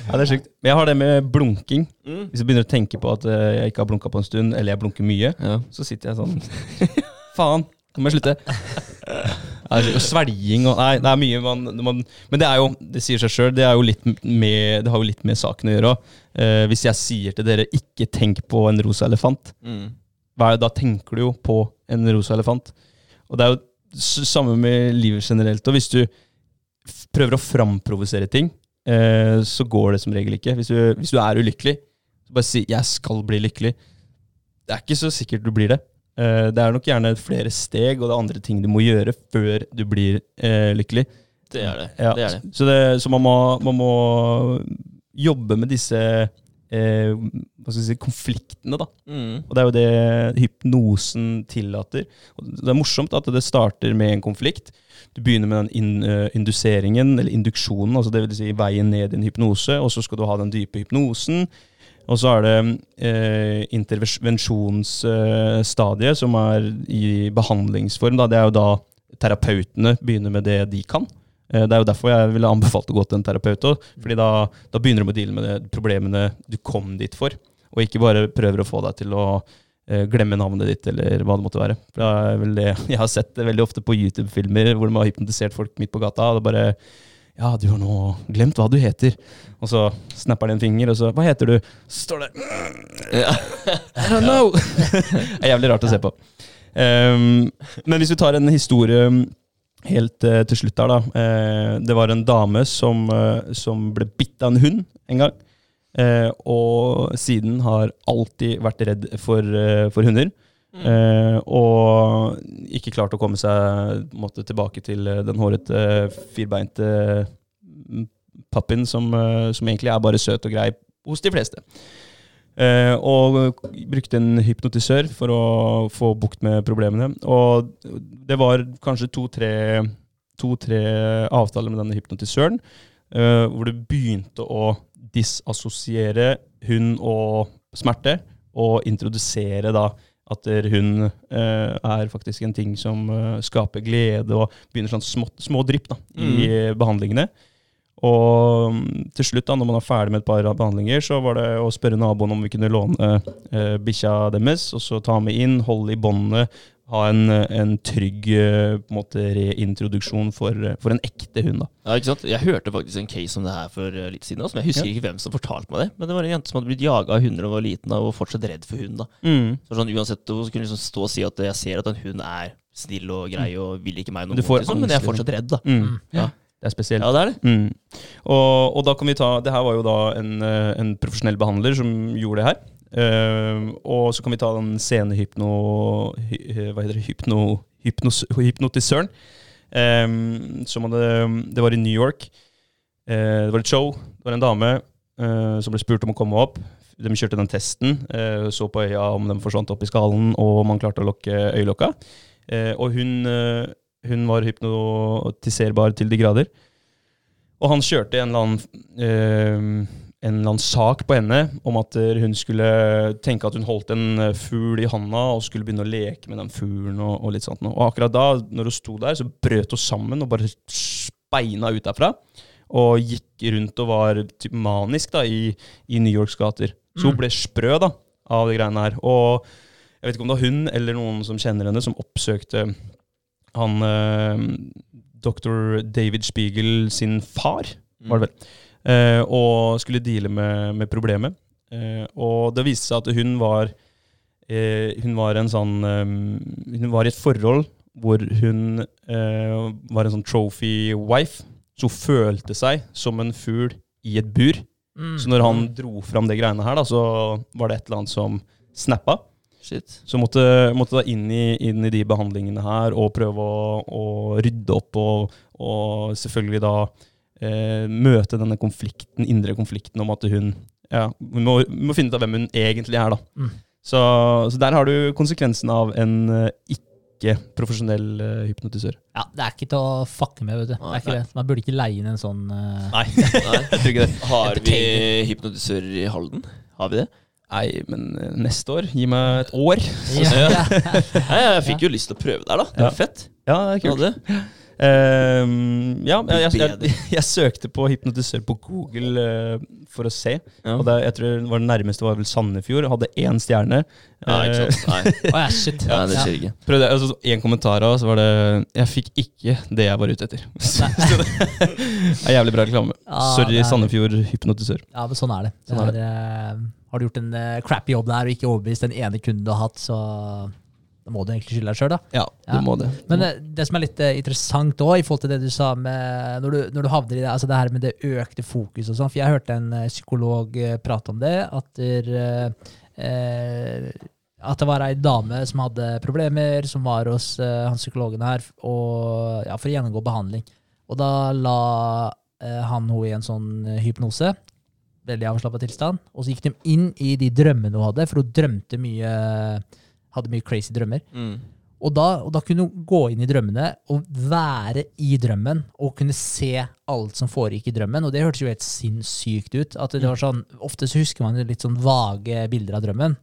Ja, det er sjukt. Men jeg har det med blunking. Mm. Hvis jeg begynner å tenke på at eh, jeg ikke har blunka på en stund, eller jeg blunker mye, Ja. så sitter jeg sånn Faen, nå må jeg slutte. Ja, og svelging og Nei, det er mye man, man Men det er jo, det sier seg sjøl, det, er jo litt med, det har jo litt med saken å gjøre òg. Eh, hvis jeg sier til dere 'ikke tenk på en rosa elefant', Mm. hva er det, da tenker du jo på en rosa elefant. Og det er jo s- samme med livet generelt. Og hvis du f- prøver å framprovosere ting, eh, så går det som regel ikke. Hvis du, hvis du er ulykkelig, så bare si 'jeg skal bli lykkelig'. Det er ikke så sikkert du blir det. Eh, det er nok gjerne flere steg, og det er andre ting du må gjøre før du blir eh, lykkelig. Det er det. Ja, det, er det. Så, det, så man, må, man må jobbe med disse eh, si, konfliktene, da. Mm. Og det er jo det hypnosen tillater. Og det er morsomt at det starter med en konflikt. Du begynner med den in, eh, induseringen, eller induksjonen, altså det vil si veien ned i en hypnose, og så skal du ha den dype hypnosen. Og så er det eh, intervensjonsstadiet, som er i behandlingsform. Da. Det er jo da terapeutene begynner med det de kan. Eh, det er jo derfor jeg ville anbefalt å gå til en terapeut òg. Fordi da, da begynner med å deale med de problemene du kom dit for. Og ikke bare prøver å få deg til å eh, glemme navnet ditt, eller hva det måtte være. Det det jeg har sett det veldig ofte på YouTube-filmer hvor de har hypnotisert folk midt på gata. og det bare ja, du har nå glemt hva du heter. Og så snapper de en finger, og så Hva heter du? Så står det Ja. I don't know! det er jævlig rart å se på. Um, men hvis vi tar en historie helt eh, til slutt her, da. Eh, det var en dame som, eh, som ble bitt av en hund en gang. Eh, og siden har alltid vært redd for, eh, for hunder. Eh, og ikke klart å komme seg måtte, tilbake til den hårete, firbeinte mm, pappien som, som egentlig er bare søt og grei hos de fleste. Eh, og brukte en hypnotisør for å få bukt med problemene. Og det var kanskje to-tre to-tre avtaler med denne hypnotisøren, eh, hvor det begynte å disassosiere hund og smerte, og introdusere da at hun eh, er faktisk en ting som eh, skaper glede, og begynner sånn små, små drypp da, i behandlingene. Og mm, til slutt, da, når man er ferdig med et par behandlinger, så var det å spørre naboen om vi kunne låne eh, bikkja deres, og så ta med inn, holde i båndene, ha en, en trygg eh, på en måte reintroduksjon for, eh, for en ekte hund. da. Ja, ikke sant? Jeg hørte faktisk en case om det her for eh, litt siden. også, men Jeg husker Ja. ikke hvem som fortalte meg det. Men det var en jente som hadde blitt jaga av hunder da hun var liten da, og fortsatt redd for hund. da. Så sånn Uansett, Hun kunne liksom stå og si at jeg ser at en hund er snill og grei og vil ikke meg noe vondt, liksom, men jeg er fortsatt redd. da. Mm. Ja. Det er spesielt. ja, det er det. Mm. Og, og da kan vi ta Det her var jo da en, eh, en profesjonell behandler som gjorde det her. Uh, og så kan vi ta den scenehypno... Hy, eh, hva heter det? Hypno, hypnos, hypnotisøren. Um, som hadde Det var i New York. Uh, det var et show. Det var en dame uh, som ble spurt om å komme opp. De kjørte den testen. så på øya om de forsvant opp i skallen, og om man klarte å lukke øyelokka. Og hun, hun var hypnotiserbar til de grader. Og han kjørte en eller annen, øh, en eller annen sak på henne om at hun skulle tenke at hun holdt en eh, fugl i handa og skulle begynne å leke med den fuglen. Og, og litt sånt. Og akkurat da, når hun sto der, så brøt hun sammen og bare speina ut derfra. Og gikk rundt og var typ manisk da, i, i New Yorks gater. Så hun ble sprø da, av de greiene her. Og jeg vet ikke om det var hun eller noen som kjenner henne, som oppsøkte han eh, dr. David Spiegel sin far, var det vel, eh, og skulle deale med, med problemet. Eh, og det viste seg at hun var eh, Hun var en sånn Hun var i et forhold hvor hun eh, var en sånn trophy wife. Så hun følte seg som en fugl i et bur. Mm. Så når han dro fram det greiene her, da, så var det et eller annet som snappa. Shit. Så måtte, måtte da inn i, inn i de behandlingene her og prøve å, å rydde opp og, og selvfølgelig da eh, møte denne konflikten, indre konflikten om at hun ja, vi må, må finne ut av hvem hun egentlig er, da. Mm. Så, så der har du konsekvensen av en eh, ikke-profesjonell eh, hypnotisør. Ja, det er ikke til å fucke med, vet du. Det Nei, er ikke det. Man burde ikke leie inn en sånn uh... Nei. jeg tror ikke det. Har vi hypnotisører i Halden? Har vi det? Nei, men eh, neste år. Gi meg et år. ja, ja. Nei, jeg fikk jo lyst til å prøve der, da. Det var fett. Ja, det er kult. Ja, Ehm, ja, jeg, jeg, jeg, jeg søkte på hypnotisør på Google eh, for å se. Ja. Og det, jeg tror det var det nærmeste var vel Sandefjord. Hadde én stjerne. Ja, ikke sant. Nei, Å ja, shit. ja, det skjer ikke. Eh, prøvde, altså, en kommentar av, så var det Jeg fikk ikke det jeg var ute etter. Så det er jævlig bra reklame. Sorry, er- Sandefjord hypnotisør. Ja, men sånn er det. Sånn er det er, eh, har du gjort en eh, crappy jobb der og ikke overbevist den ene kunden du har hatt, så da må du egentlig skylde deg sjøl, da. Ja, du Ja. må det. Men det som er litt eh, interessant òg, i forhold til det du sa med når du, når du havner i det, altså det her med det økte fokus og sånn, for jeg hørte en eh, psykolog eh, prate om det, at, der, at det var ei dame som hadde problemer, som var hos eh, han psykologen her og, ja, for å gjennomgå behandling. Og da la eh, han henne i en sånn hypnose, veldig avslappa tilstand, og så gikk de inn i de drømmene hun hadde, for hun drømte mye hadde mye crazy drømmer. Mm. Og da, og da kunne hun gå inn i drømmene og være i drømmen og kunne se alt som foregikk i drømmen. Og det hørtes jo helt sinnssykt ut. at det var sånn, Ofte så husker man litt sånn vage bilder av drømmen.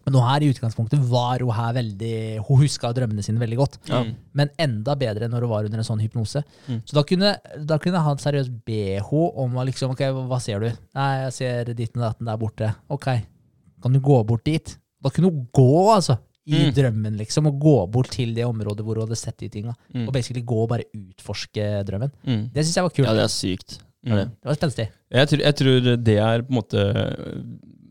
Men nå her i utgangspunktet var hun her veldig Hun huska drømmene sine veldig godt. Mm. Men enda bedre når hun var under en sånn hypnose. Mm. Så da kunne, da kunne han seriøst be henne om å liksom Ok, hva ser du? Nei, jeg ser ditten og datten der borte. Ok, kan du gå bort dit? Da kunne hun gå, altså. I Mm. drømmen, liksom. Og gå bort til det området hvor hun hadde sett de tinga. Mm. Og basically gå og bare utforske drømmen. Mm. Det syns jeg var kult. ja, det er sykt. Det var spenstig. Jeg, jeg tror det er på en måte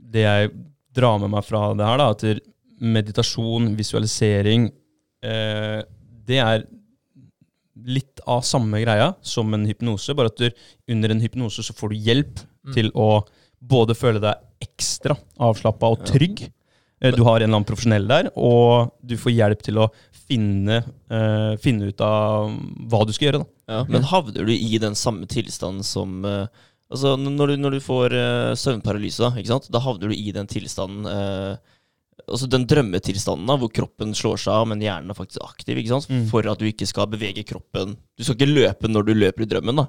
det jeg drar med meg fra det her, da. At meditasjon, visualisering, eh, det er litt av samme greia som en hypnose, bare at du, under en hypnose så får du hjelp Mm. til å både føle deg ekstra avslappa og trygg. Eh, Du har en eller annen profesjonell der, og du får hjelp til å finne, uh, finne ut av hva du skal gjøre. Da. Ja. Men havner du i den samme tilstanden som uh, Altså, når du, når du får uh, søvnparalyse, da, ikke sant? da havner du i den tilstanden Altså den drømmetilstanden da, hvor kroppen slår seg av, men hjernen er faktisk aktiv. ikke sant? Mm. For at du ikke skal bevege kroppen. Du skal ikke løpe når du løper i drømmen. da.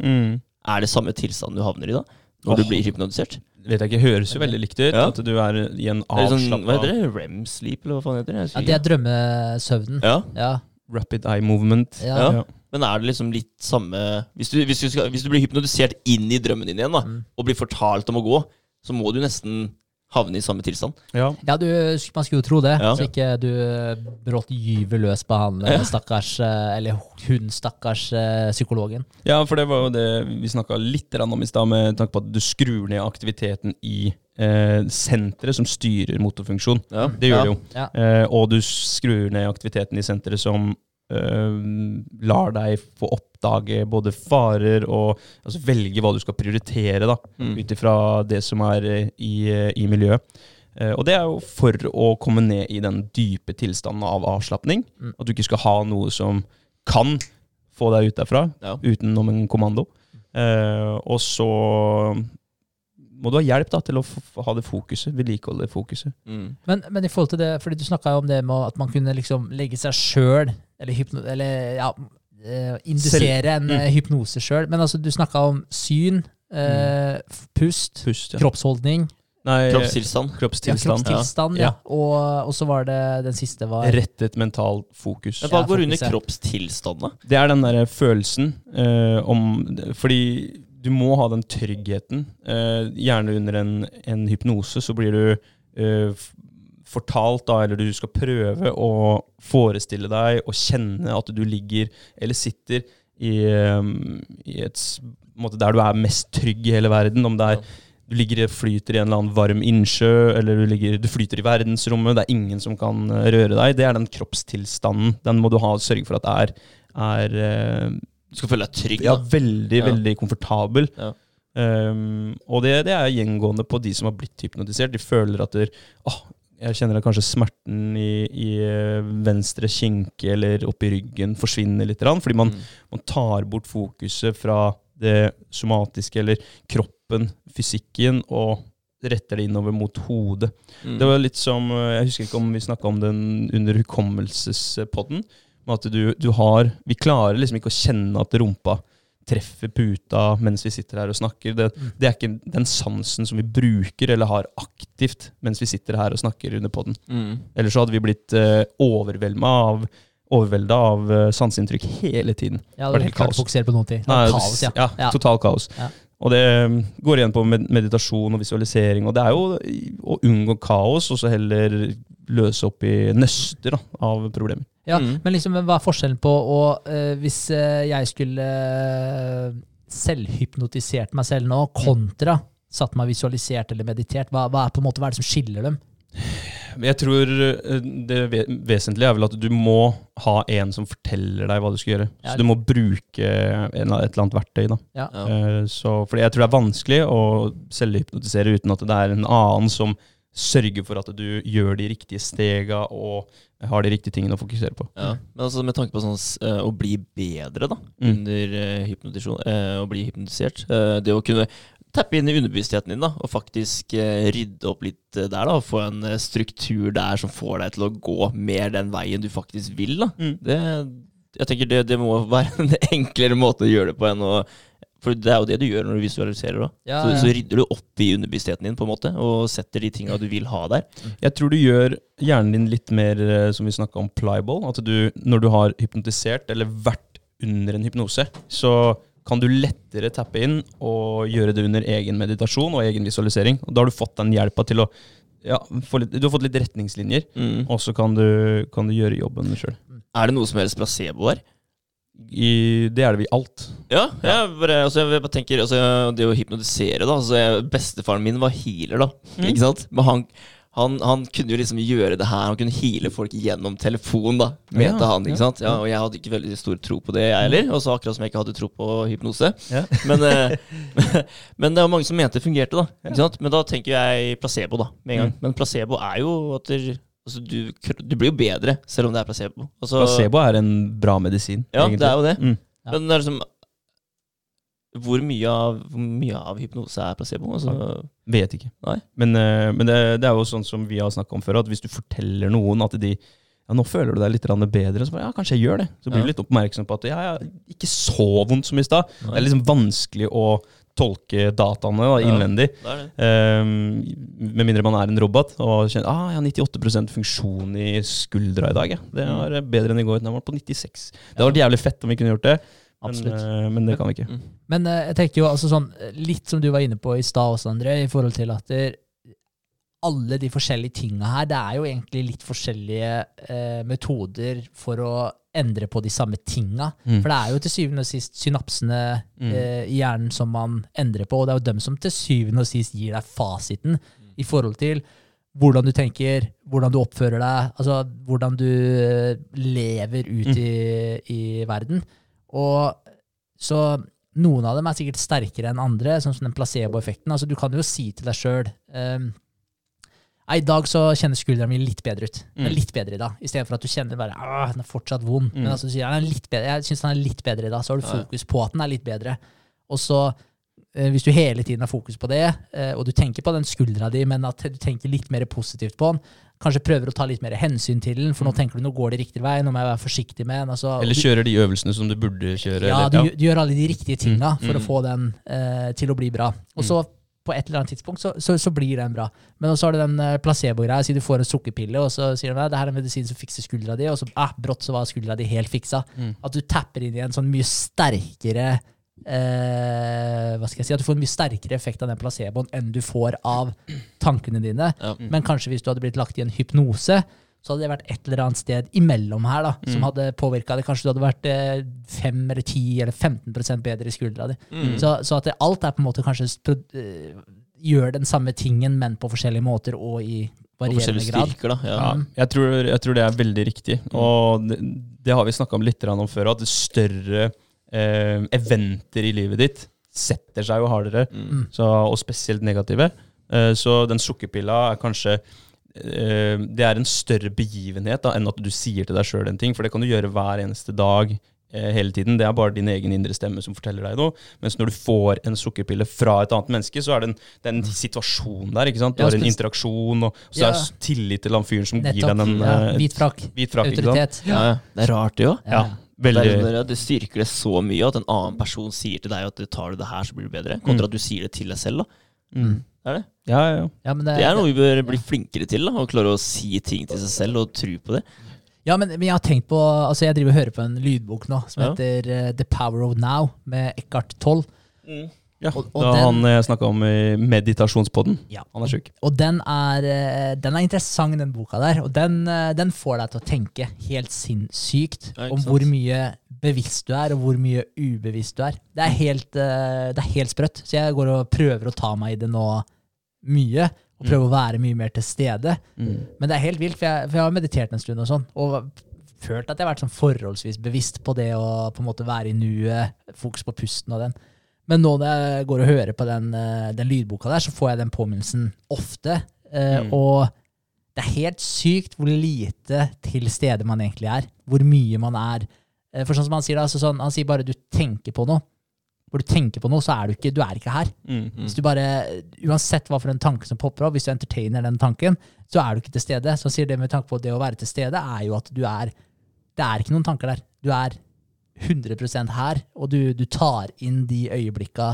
Er det samme tilstanden du havner i da? Når oh, du blir hypnotisert? vet jeg ikke, høres jo veldig likt ut. Ja. At du er i en avslappa sånn, hva heter det? Rem sleep, eller hva faen heter det? Ja, det er drømmesøvnen. Ja. Ja. rapid eye movement. Ja. Ja. Men er det liksom litt samme Hvis du, hvis du, skal, hvis du blir hypnotisert inn i drømmen din igjen, da, Mm. og blir fortalt om å gå, så må du nesten havne i samme tilstand. Ja. Ja, du, man skulle jo tro det, Ja. så ikke du eh, brått gyver løs på han ja. stakkars, eh, eller hun stakkars eh, psykologen. ja, for det var jo det vi snakka litt om i stad, med tanke på at du skrur ned aktiviteten i eh, senteret som styrer motorfunksjon. Ja. Det gjør ja. det jo. Ja. Eh, og du skrur ned aktiviteten i senteret som eh, lar deg få oppdage både farer og altså velge hva du skal prioritere, da, Mm. ut ifra det som er eh, i, eh, i miljøet. Eh, og det er jo for å komme ned i den dype tilstanden av avslapning. Mm. At du ikke skal ha noe som kan få deg ut derfra, Ja. utenom en kommando. Eh, og så må du ha hjelp da, til å f ha det fokuset, vedlikeholde det fokuset. Mm. Men, men i forhold til det, fordi du snakka om det med at man kunne liksom legge seg sjøl, eller, hypno, eller ja, eh, indusere en Mm. eh, hypnose sjøl. Men altså, du snakka om syn, eh, pust, Pust, ja. kroppsholdning, Nei, Kroppstilstand. ja, kroppstilstand. kroppstilstand, ja. Og, og så var det den siste var Rettet mentalt fokus. Hva Ja, går under fokuset. kroppstilstand, da? Det er den derre følelsen eh, om Fordi du må ha den tryggheten. Eh, gjerne under en, en hypnose så blir du eh, fortalt, da, eller du skal prøve å forestille deg og kjenne at du ligger eller sitter i, eh, i et der du er mest trygg i hele verden. Om det er du ligger og flyter i en eller annen varm innsjø, eller du, ligger, du flyter i verdensrommet, det er ingen som kan eh, røre deg. Det er den kroppstilstanden. Den må du ha, sørge for at det er, er eh, Du skal føle deg trygg. ja, veldig, Ja. veldig komfortabel. Ja. Um, og det, det er gjengående på de som har blitt hypnotisert. De føler at der, åh, jeg kjenner at kanskje smerten i, i eh, venstre kinke eller oppi ryggen forsvinner litt. Fordi man, Mm. man tar bort fokuset fra det somatiske eller kroppen, fysikken, og retter det innover mot hodet. Mm. Det var litt som eh, Jeg husker ikke om vi snakka om den under hukommelsespodden. At du, du har Vi klarer liksom ikke å kjenne at rumpa treffer puta mens vi sitter her og snakker. Det, Mm. det er ikke den sansen som vi bruker eller har aktivt mens vi sitter her og snakker under podden. Mm. Ellers så hadde vi blitt uh, overvelda av av uh, sanseinntrykk hele tiden. Ja, det det var helt klart fokusere på noen ting. Nei, kaos, ja. ja, Ja. Total kaos. Ja. Og det um, går igjen på meditasjon og visualisering. Og det er jo å unngå kaos, og så heller løse opp i nøster da, av problemer. Ja, Mm. Men liksom, hva er forskjellen på å uh, Hvis uh, jeg skulle uh, selvhypnotisert meg selv nå, kontra satt meg visualisert eller meditert, hva, hva er på en måte, hva er det som skiller dem? Jeg tror det vesentlige er vel at du må ha en som forteller deg hva du skal gjøre. Ja. Så du må bruke en, et eller annet verktøy. da. Ja. Eh, Så, fordi jeg tror det er vanskelig å selvhypnotisere uten at det er en annen som sørger for at du gjør de riktige stega og har de riktige tingene å fokusere på. Ja. Men altså med tanke på sånn, eh, å bli bedre da, Mm. under eh, hypnotisjon, eh, å bli hypnotisert Det å kunne tappe inn i underbevisstheten din da, og faktisk rydde opp litt der. da, og Få en struktur der som får deg til å gå mer den veien du faktisk vil. da. Mm. Det, jeg tenker det, det må være en enklere måte å gjøre det på enn å For det er jo det du gjør når du visualiserer. Ja, så, ja. så rydder du opp i underbevisstheten din på en måte, og setter de tinga du vil ha der. Jeg tror du gjør hjernen din litt mer, eh, som vi snakka om, pliable. At du, når du har hypnotisert eller vært under en hypnose, så kan du lettere tappe inn og gjøre det under egen meditasjon og egen visualisering. Og da har du fått den hjelpa til å ja, få litt, Du har fått litt retningslinjer, Mm. og så kan du, kan du gjøre jobben sjøl. Er det noe som helst placebo her? Det er det i alt. Ja, jeg bare, altså, jeg bare tenker altså, Det å hypnotisere, da altså, jeg, Bestefaren min var healer, da. Mm. Ikke sant? Men han, han, han kunne jo liksom gjøre det her. Han kunne heale folk gjennom telefon, da, mente Ja, han. ikke ja, sant? Ja, Og jeg hadde ikke veldig stor tro på det, jeg heller. Også akkurat som jeg ikke hadde tro på hypnose. Men, eh, men det var mange som mente det fungerte, da. Men da tenker jeg placebo, da, med en gang. Mm. Men placebo er jo at det, altså, du, du blir jo bedre selv om det er placebo. Altså, Placebo er en bra medisin. Ja, egentlig. det er jo det. Mm. Ja. Men det er liksom hvor mye, av, hvor mye av hypnose er placebo? Altså, Vet ikke. Nei. Men, eh, men det, det er jo sånn som vi har snakka om før, at hvis du forteller noen at de ja, nå føler du deg litt bedre, så bare, ja, kanskje jeg gjør det. Så blir Ja. du litt oppmerksom på at ja, ja, ikke så vondt som i stad. Det er liksom vanskelig å tolke dataene da, Ja. det det. Um, med mindre man er en robot og kjenner ah, jeg har 98 funksjon i skuldra i dag. Ja. Det var eh, bedre enn i går. Den var på 96. Det hadde vært jævlig fett om vi kunne gjort det, men, eh, men det kan vi ikke. Mm. Men eh, jeg tenker jo altså sånn, litt som du var inne på i stad også, André, i forhold til at der, alle de forskjellige tinga her, det er jo egentlig litt forskjellige eh, metoder for å endre på de samme tinga. Mm. For det er jo til syvende og sist synapsene Mm. eh, i hjernen som man endrer på, og det er jo dem som til syvende og sist gir deg fasiten i forhold til hvordan du tenker, hvordan du oppfører deg, altså hvordan du eh, lever ut i, i verden. Og så noen av dem er sikkert sterkere enn andre, sånn som den placeboeffekten. Altså, du kan jo si til deg sjøl I dag så kjenner skuldra mi litt bedre ut. Den er Mm. litt bedre i dag. Istedenfor at du kjenner bare at den er fortsatt vond. Mm. Men altså, du sier, «Den er litt bedre. jeg syns den er litt bedre i dag. Så har du Ja, ja. fokus på at den er litt bedre. Og så, eh, hvis du hele tiden har fokus på det, eh, og du tenker på den skuldra di, men at du tenker litt mer positivt på den, kanskje prøver å ta litt mer hensyn til den, for nå tenker du nå går det riktig vei, nå må jeg være forsiktig med den. Altså, Mm. Eller kjører de øvelsene som du burde kjøre. ja, eller, du, gjør- du gjør alle de riktige tinga Mm, for å mm. få den eh, til å bli bra. Og så på et eller annet tidspunkt så, så, så blir den bra. Men så har du den eh, placebo-greia. Si du får en sukkerpille, og så sier de at det her er en medisin som fikser skuldra di, og så ah, brått så var skuldra di helt fiksa. Mm. At du tapper inn i en sånn mye sterkere eh, Hva skal jeg si? At du får en mye sterkere effekt av den placeboen enn du får av tankene dine. Ja. Men kanskje hvis du hadde blitt lagt i en hypnose, så hadde det vært et eller annet sted imellom her da, som hadde påvirka det. Kanskje du hadde vært eh, 5 eller 10 eller 15% bedre i skuldra di. Mm. Så, så at det, alt er på en måte kanskje eh, gjør den samme tingen, men på forskjellige måter og i Og varierende grad. styrker, da. Ja. Ja, jeg, tror, jeg tror det er veldig riktig. Og det, det har vi snakka om litt om før, at større eh, eventer i livet ditt setter seg jo hardere, Mm. så, og spesielt negative. Eh, så den sukkerpilla er kanskje eh, Det er en større begivenhet da, enn at du sier til deg sjøl en ting, for det kan du gjøre hver eneste dag. eh, Hele tiden. Det er bare din egen indre stemme som forteller deg noe. Mens når du får en sukkerpille fra et annet menneske, så er det en, det er en situasjon der. ikke sant? Du Ja, har en interaksjon, og så Ja. er det tillit til han fyren som gir deg den Ja, eh, hvit frakk. hvit ikke sant? Autoritet. Ja, ja. Det er rart, det òg. Ja, Det, er veldig. det styrker det så mye at en annen person sier til deg at tar du det her, så blir du bedre, kontra at du sier det til deg selv. da. Mm. Det er det. Ja, ja, ja. Ja, men det, Det er noe vi bør bli flinkere til. da, Å klare å si ting til seg selv og tro på det. Ja, men, men jeg har tenkt på Altså, jeg driver og hører på en lydbok nå som Ja. heter uh, The Power of Now, med Eckhart Toll. ja. Og- og da den- han jeg snakka om i meditasjonspodden. Ja. Han er sjuk. Og den er, eh, den er interessant, den boka der. Og den, eh, den får deg til å tenke helt sinnssykt om hvor mye bevisst du er, og hvor mye ubevisst du er. Det er helt, eh, det er helt sprøtt. Så jeg går og prøver å ta meg i det nå mye. Og prøve å være mye mer til stede. Mm. Men det er helt vilt, for jeg, for jeg har meditert en stund og sånn. Og følt at jeg har vært sånn forholdsvis bevisst på det å på en måte være i nuet, fokus på pusten og den. Men nå når jeg går og hører på den, eh, den lydboka der, så får jeg den påminnelsen ofte. eh, Mm. Og det er helt sykt hvor lite til stede man egentlig er. Hvor mye man er. Eh, For sånn som han sier altså sånn, han sier bare du tenker på noe, hvor du tenker på noe, så er du ikke, du er ikke her. Mm. Hvis du bare, Uansett hva for en tanke som popper opp, hvis du entertainer den tanken, så er du ikke til stede. Så han sier det med tanke på det å være til stede, er jo at du er Det er ikke noen tanker der. Du er 100% her, og du, du tar inn de øyeblikka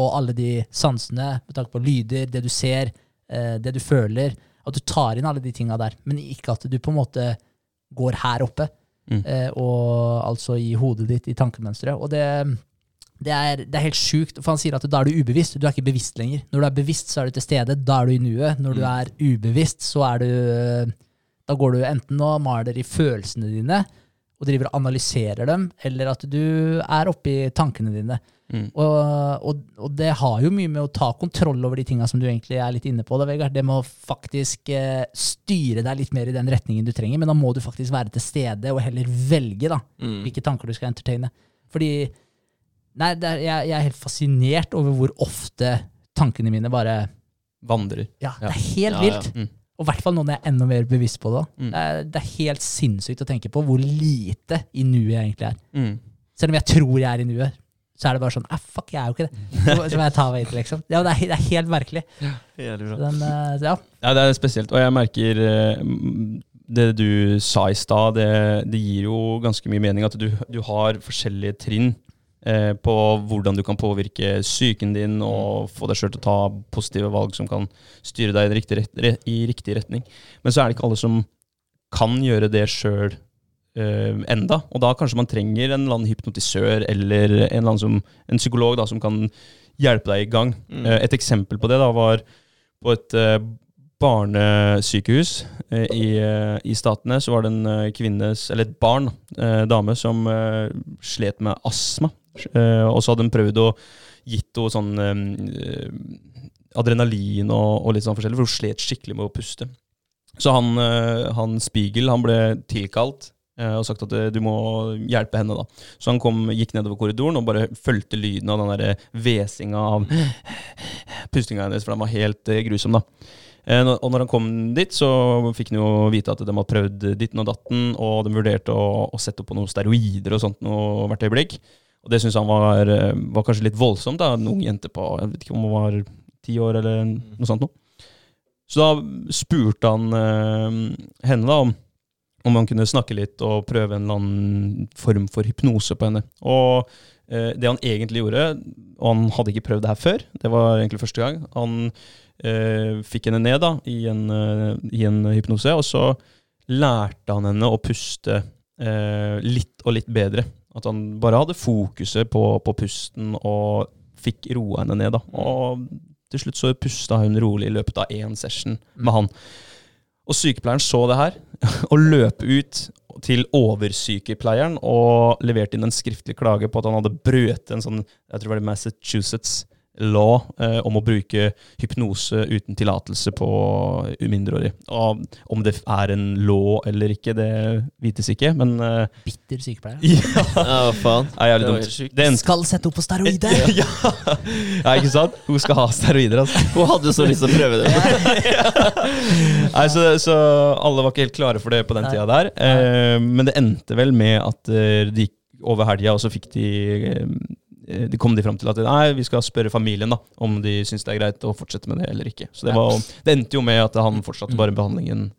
og alle de sansene med tanke på lyder, det du ser, eh, det du føler. At du tar inn alle de tinga der, men ikke at du på en måte går her oppe. Mm. Eh, og altså i hodet ditt, i tankemønsteret. Og det, det, er, det er helt sjukt, for han sier at da er du ubevisst. Du er ikke bevisst lenger. Når du er bevisst, så er du til stede. Da er du i nuet. Når du er ubevisst, så er du Da går du enten og maler i følelsene dine og driver og analyserer dem, eller at du er oppi tankene dine. Mm. Og, og, og det har jo mye med å ta kontroll over de tinga som du egentlig er litt inne på. Da, Vegard. Det med å faktisk eh, styre deg litt mer i den retningen du trenger, men da må du faktisk være til stede og heller velge da, Mm. hvilke tanker du skal entertaine. Fordi nei, det er, jeg, jeg er helt fascinert over hvor ofte tankene mine bare Vandrer. Ja, Ja. det er helt Ja, ja. vilt. Mm. Og i hvert fall nå når jeg er enda mer bevisst på det. Mm. Det, er, det er helt sinnssykt å tenke på hvor lite i nuet jeg egentlig er. Mm. Selv om jeg tror jeg er i nuet, så er det bare sånn eh, Fuck, jeg er jo ikke det. Så, så må jeg ta meg inn, liksom. Ja, det, er, det er helt merkelig. Ja, bra. Den, eh, ja. Ja, det er spesielt. Og jeg merker eh, det du sa i stad, det, det gir jo ganske mye mening at du, du har forskjellige trinn eh, på hvordan du kan påvirke psyken din og få deg sjøl til å ta positive valg som kan styre deg i riktig, i riktig retning. Men så er det ikke alle som kan gjøre det sjøl eh, enda. Og da kanskje man trenger en eller annen hypnotisør eller en, eller annen som, en psykolog da, som kan hjelpe deg i gang. Mm. Eh, et eksempel på det da var på et eh, barnesykehus eh, i, eh, i Statene, så var det en eh, kvinnes, eller et barn, dame, som slet med astma. Og så hadde hun prøvd å gitt henne sånn adrenalin og, og litt sånn forskjellig, for hun slet skikkelig med å puste. Så han, han Spiegel han ble tilkalt og sagt at du må hjelpe henne. da. Så han kom, gikk nedover korridoren og bare fulgte lyden av den der hvesinga av pustinga hennes, for den var helt grusom. da. Eh, og når han kom dit, så fikk han jo vite at de hadde prøvd ditten og datten, og de vurderte å, å sette opp på noen steroider og sånt noe hvert øyeblikk. Og det syntes han var, eh, var kanskje litt voldsomt. da, En ung jente på jeg vet ikke om hun var ti år eller noe sånt. noe. Så da spurte han eh, henne da om, om han kunne snakke litt og prøve en eller annen form for hypnose på henne. Og eh, det han egentlig gjorde, og han hadde ikke prøvd det her før, det var egentlig første gang, han fikk henne ned da, i en, eh, i en hypnose, og så lærte han henne å puste eh, litt og litt bedre. At han bare hadde fokuset på, på pusten og fikk roa henne ned. da. Og til slutt så pusta hun rolig i løpet av én session med han. Og sykepleieren så det her, og løp ut til oversykepleieren og leverte inn en skriftlig klage på at han hadde brøt en sånn, jeg tror det var Massachusetts law eh, om å bruke hypnose uten tillatelse på umyndigårige. Og om det er en law eller ikke, det vites ikke, men eh, Bitter sykepleier. ja, Ja, hva faen. det er jævlig Det var dumt. helt sjukt. Den Skal sette opp på steroider! ja. ja, ikke sant? Hun skal ha steroider, altså. Hun hadde så lyst til å prøve det. Nei, så, så alle var ikke helt klare for det på den Nei. tida der. Eh, men det endte vel med at eh, de gikk over helga, og så fikk de eh, de kom de fram til at nei, vi skal spørre familien da, om de syns det er greit å fortsette med det eller ikke. Så det, var, det endte jo med at han fortsatte bare behandlingen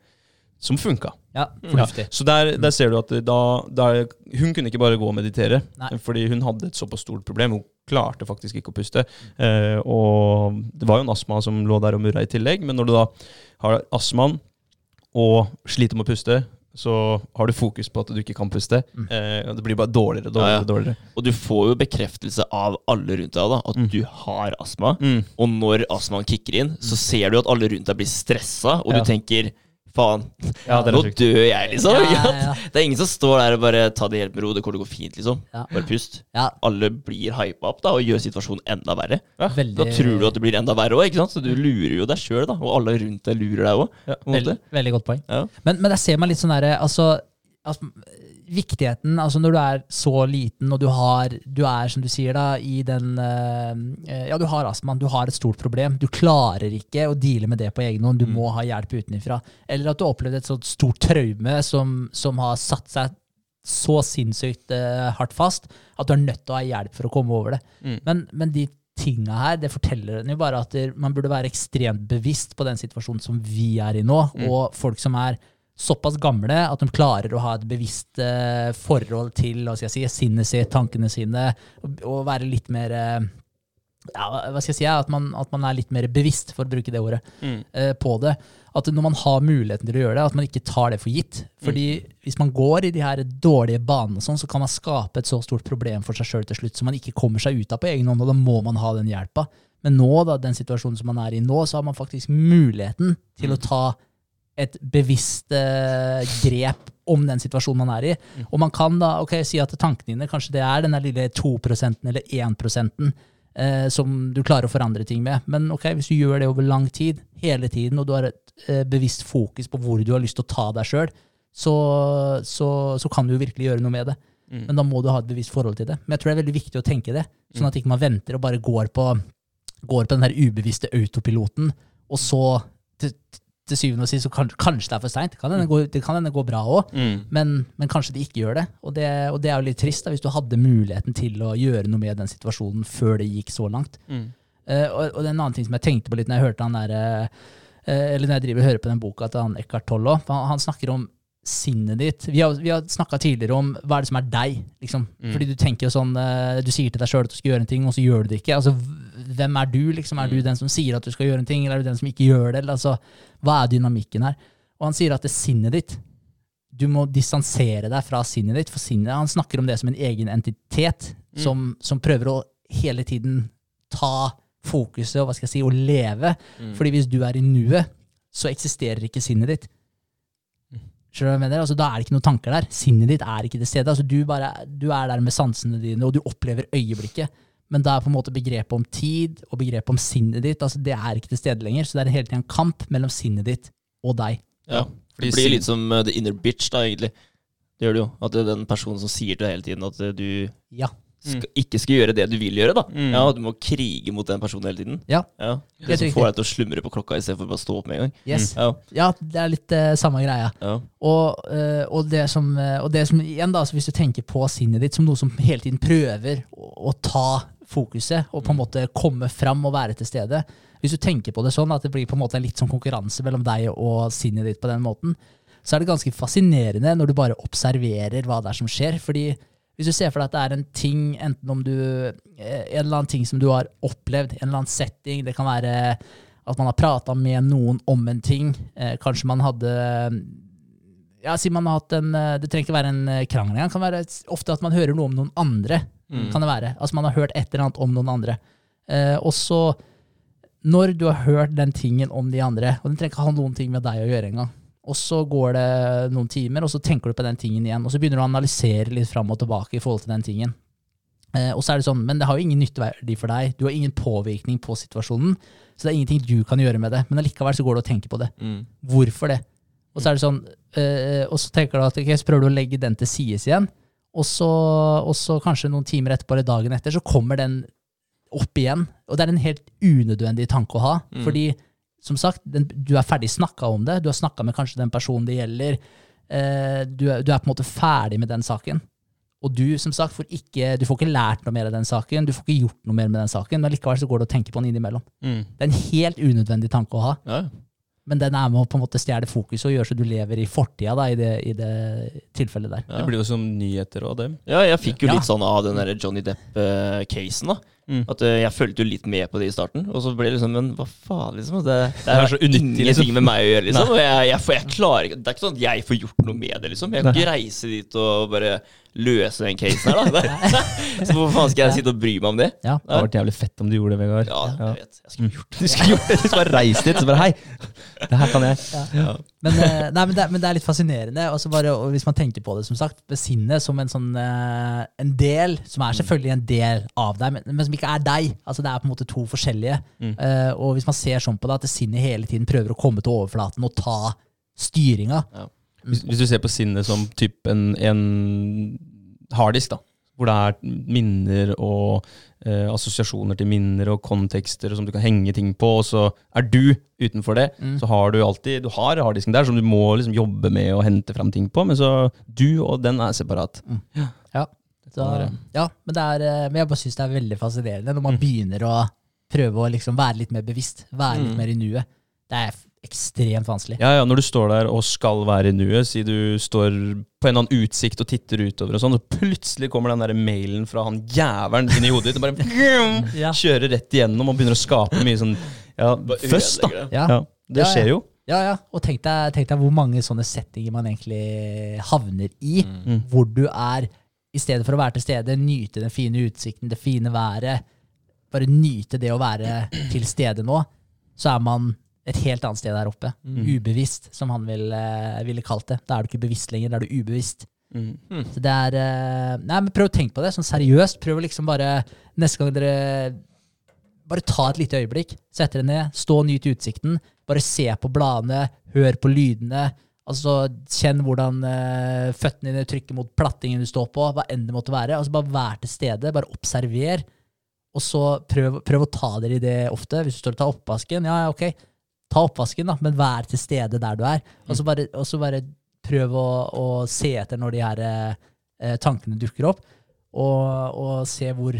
som funka. Ja, fornuftig. Så der, der ser du at da, der, hun kunne ikke bare gå og meditere, Nei. fordi hun hadde et såpass stort problem. Hun klarte faktisk ikke å puste. Eh, og det var jo en astma som lå der og murra i tillegg, men når du da har astmaen og sliter med å puste, så har du fokus på at du ikke kan puste. Mm. Eh, det blir bare dårligere og dårligere. Ja, ja. dårligere. Og du får jo bekreftelse av alle rundt deg da, at Mm. du har astma. Mm. Og når astmaen kicker inn, så ser du at alle rundt deg blir stressa, og Ja. du tenker faen, Ja, nå sjukt. dør jeg, liksom. Ja, ja, ja. Det er ingen som står der og bare tar det helt med ro, det kommer til å gå fint, liksom. Ja. Bare pust. Ja, Alle blir hypa opp da, og gjør situasjonen enda verre. veldig, Da tror du at det blir enda verre òg, ikke sant? Så du lurer jo deg sjøl, da. Og alle rundt deg lurer deg òg. Ja. veldig, veldig godt poeng. Ja. Men, men jeg ser meg litt sånn derre altså, altså, Viktigheten altså når du er så liten og du har Du er, som du sier, da, i den uh, Ja, du har astmaen, du har et stort problem. Du klarer ikke å deale med det på egen hånd. Du må ha hjelp utenfra. Eller at du har opplevd et sånt stort traume som, som har satt seg så sinnssykt uh, hardt fast at du er nødt til å ha hjelp for å komme over det. Mm. Men, men de tinga her, det forteller den jo bare at man burde være ekstremt bevisst på den situasjonen som vi er i nå, Mm. og folk som er såpass gamle at de klarer å ha et bevisst eh, forhold til hva skal jeg si, sinnet sitt, tankene sine, og, og være litt mer eh, ja, hva skal jeg si, at man, at man er litt mer bevisst, for å bruke det ordet, Mm. eh, på det. At når man har muligheten til å gjøre det, at man ikke tar det for gitt. Fordi hvis man går i de her dårlige banene, sånn, så kan man skape et så stort problem for seg sjøl til slutt som man ikke kommer seg ut av på egen hånd, og da må man ha den hjelpa. Men nå, da, den situasjonen som man er i nå, så har man faktisk muligheten til å ta et bevisst eh, grep om den situasjonen man er i. Og man kan da ok, si at tankene dine kanskje det er den der lille 2% eller 1 eh, som du klarer å forandre ting med. Men ok, hvis du gjør det over lang tid, hele tiden, og du har et eh, bevisst fokus på hvor du har lyst til å ta deg sjøl, så, så, så kan du jo virkelig gjøre noe med det. Mm. Men da må du ha et bevisst forhold til det. Men jeg tror det er veldig viktig å tenke det, sånn at ikke man venter og bare går på, går på den her ubevisste autopiloten, og så til, til syvende og sist så kan, kanskje det er for seint. Det kan hende gå- bra òg, Mm. men, men kanskje de ikke gjør det. Og, det. og det er jo litt trist, da, hvis du hadde muligheten til å gjøre noe med den situasjonen før det gikk så langt. Mm. Uh, og, og en annen ting som jeg tenkte på litt når jeg hørte han der, eh, eller når jeg driver og hører på den boka til han Eckhart Tolle, han, han snakker om sinnet ditt. Vi har, vi har snakka tidligere om hva er det som er deg. Liksom. Mm. Fordi du tenker jo sånn, eh, du sier til deg sjøl at du skal gjøre en ting, og så gjør du det ikke. Altså, hvem er du? Liksom? Er du den som sier at du skal gjøre en ting, eller er du den som ikke gjør det? Eller, altså, hva er dynamikken her? Og han sier at det er sinnet ditt du må distansere deg fra sinnet ditt. For sinnet, Han snakker om det som en egen entitet som, som prøver å hele tiden ta fokuset og hva skal jeg si, og leve. Fordi hvis du er i nuet, så eksisterer ikke sinnet ditt. Skjønner du hva jeg mener? Altså, da er det ikke noen tanker der. Sinnet ditt er ikke til stede. Altså, du, bare, du er der med sansene dine, og du opplever øyeblikket. Men da er på en måte begrepet om tid og begrepet om sinnet ditt altså, det er ikke til stede lenger. Så det er hele tiden en kamp mellom sinnet ditt og deg. Ja. for Det blir litt som uh, the inner bitch, da, egentlig. Det gjør det jo. At det er den personen som sier til deg hele tiden at uh, du Ja. Skal, ikke skal gjøre det du vil gjøre, da. Mm. Ja, Du må krige mot den personen hele tiden. Ja. Ja. Det som får deg til å slumre på klokka istedenfor bare å stå opp med en gang. Yes. Ja. Ja, det er litt uh, samme greia. Ja. Og, uh, og, det som, eh, og det som igjen da, så hvis du tenker på sinnet ditt som noe som hele tiden prøver å, å ta fokuset og på en måte komme fram og være til stede. Hvis du tenker på det sånn at det blir på en måte litt sånn konkurranse mellom deg og sinnet ditt på den måten, så er det ganske fascinerende når du bare observerer hva det er som skjer. fordi hvis du ser for deg at det er en ting, enten om du eh, En eller annen ting som du har opplevd, en eller annen setting, det kan være at man har prata med noen om en ting. Eh, kanskje man hadde ja, si man har hatt en, eh, Det trenger ikke være en krangel engang. Det kan være ofte at man hører noe om noen andre. kan det være. Altså Man har hørt et eller annet om noen andre. Eh, og så, når du har hørt den tingen om de andre, og den trenger ikke ha noen ting med deg å gjøre engang, og så går det noen timer, og så tenker du på den tingen igjen, og så begynner du å analysere litt fram og tilbake i forhold til den tingen. Eh, og så er det sånn, Men det har jo ingen nytteverdi for deg. Du har ingen påvirkning på situasjonen. Så det er ingenting du kan gjøre med det. Men allikevel så går du og tenker på det. Mm. Hvorfor det? Og så er det sånn, eh, og så tenker du at ok, så prøver du å legge den til sides igjen, og så, og så kanskje noen timer etterpå eller dagen etter, så kommer den opp igjen. Og det er en helt unødvendig tanke å ha. Mm. Fordi, som sagt, den, du er ferdig snakka om det. Du har snakka med kanskje den personen det gjelder. Eh, du, er- du er på en måte ferdig med den saken. Og du som sagt, får ikke, du får ikke lært noe mer av den saken, du får ikke gjort noe mer med den saken, men likevel så går det å tenke på den innimellom. Mm. Det er en helt unødvendig tanke å ha. Ja. Men den er med å på en måte stjele fokus og gjøre så du lever i fortida i, det, i det tilfellet der. Ja. Det blir jo som nyheter og det. Ja, jeg fikk jo Ja. litt sånn av den der Johnny Depp-casen, da. Mm. At uh, jeg følte jo litt med på det i starten, og så ble det liksom Men hva faen, liksom? Det, det er er så unyttig, liksom. med meg å gjøre, liksom. Og jeg, jeg, jeg klarer ikke Det er ikke sånn at jeg får gjort noe med det, liksom. Jeg kan ikke reise dit og bare løse den casen her, da. så hvorfor faen skal jeg sitte og bry meg om det? Ja. Det hadde vært jævlig fett om du gjorde det, Vegard. Ja, jeg vet. Jeg skulle gjort Du skulle gjort det, du skulle bare reist dit så bare hei, det her kan jeg. ja. Men, eh, nei, men, det, men det er litt fascinerende. Også bare, og hvis man tenker på det, som sagt, besinnet som en sånn eh, en del, som er selvfølgelig en del av deg, men, men som ikke er deg. Altså Det er på en måte to forskjellige. Mm. Uh, og hvis man ser sånn på det, at sinnet hele tiden prøver å komme til overflaten og ta styringa. Hvis, hvis du ser på sinnet som typ en, en harddisk, da. hvor det er minner og eh, assosiasjoner til minner og kontekster som du kan henge ting på, og så er du utenfor det. Mm. Så har du alltid Du har harddisken der som du må liksom jobbe med og hente fram ting på, men så du og den er separat. Ja. Så, ja, men, det er, eh, men jeg bare syns det er veldig fascinerende når man begynner å prøve å liksom være litt mer bevisst, være litt Mm. mer i nuet. Det er ekstremt vanskelig. Ja, ja, Når du står der og skal være i nuet, si du står på en eller annen utsikt og titter utover, og sånn, og plutselig kommer den der mailen fra han jævelen inn i hodet ditt og bare Ja. kjører rett igjennom og begynner å skape mye sånn ja, først, da. Ja. Ja, det skjer jo. Ja, ja. Og tenk deg, tenk deg hvor mange sånne settinger man egentlig havner i. Mm. Hvor du er, i stedet for å være til stede, nyte den fine utsikten, det fine været, bare nyte det å være til stede nå, så er man et helt annet sted der oppe. Mm. Ubevisst, som han ville, ville kalt det. Da er du ikke bevisst lenger, da er du ubevisst. Mm. Så det er eh, Nei, men prøv å tenke på det, sånn seriøst. Prøv å liksom bare Neste gang dere Bare ta et lite øyeblikk, sett dere ned, stå og nyt utsikten. Bare se på bladene, hør på lydene. Altså, Kjenn hvordan uh, føttene dine trykker mot plattingen du står på, hva enn det måtte være. Altså, Bare vær til stede, bare observer. Og så prøv, prøv å ta dere i det ofte. Hvis du står og tar oppvasken, ja, ja, ok, ta oppvasken, da, men vær til stede der du er. Og så bare, og så bare prøv å, å se etter når de her eh, tankene dukker opp, og, og se hvor,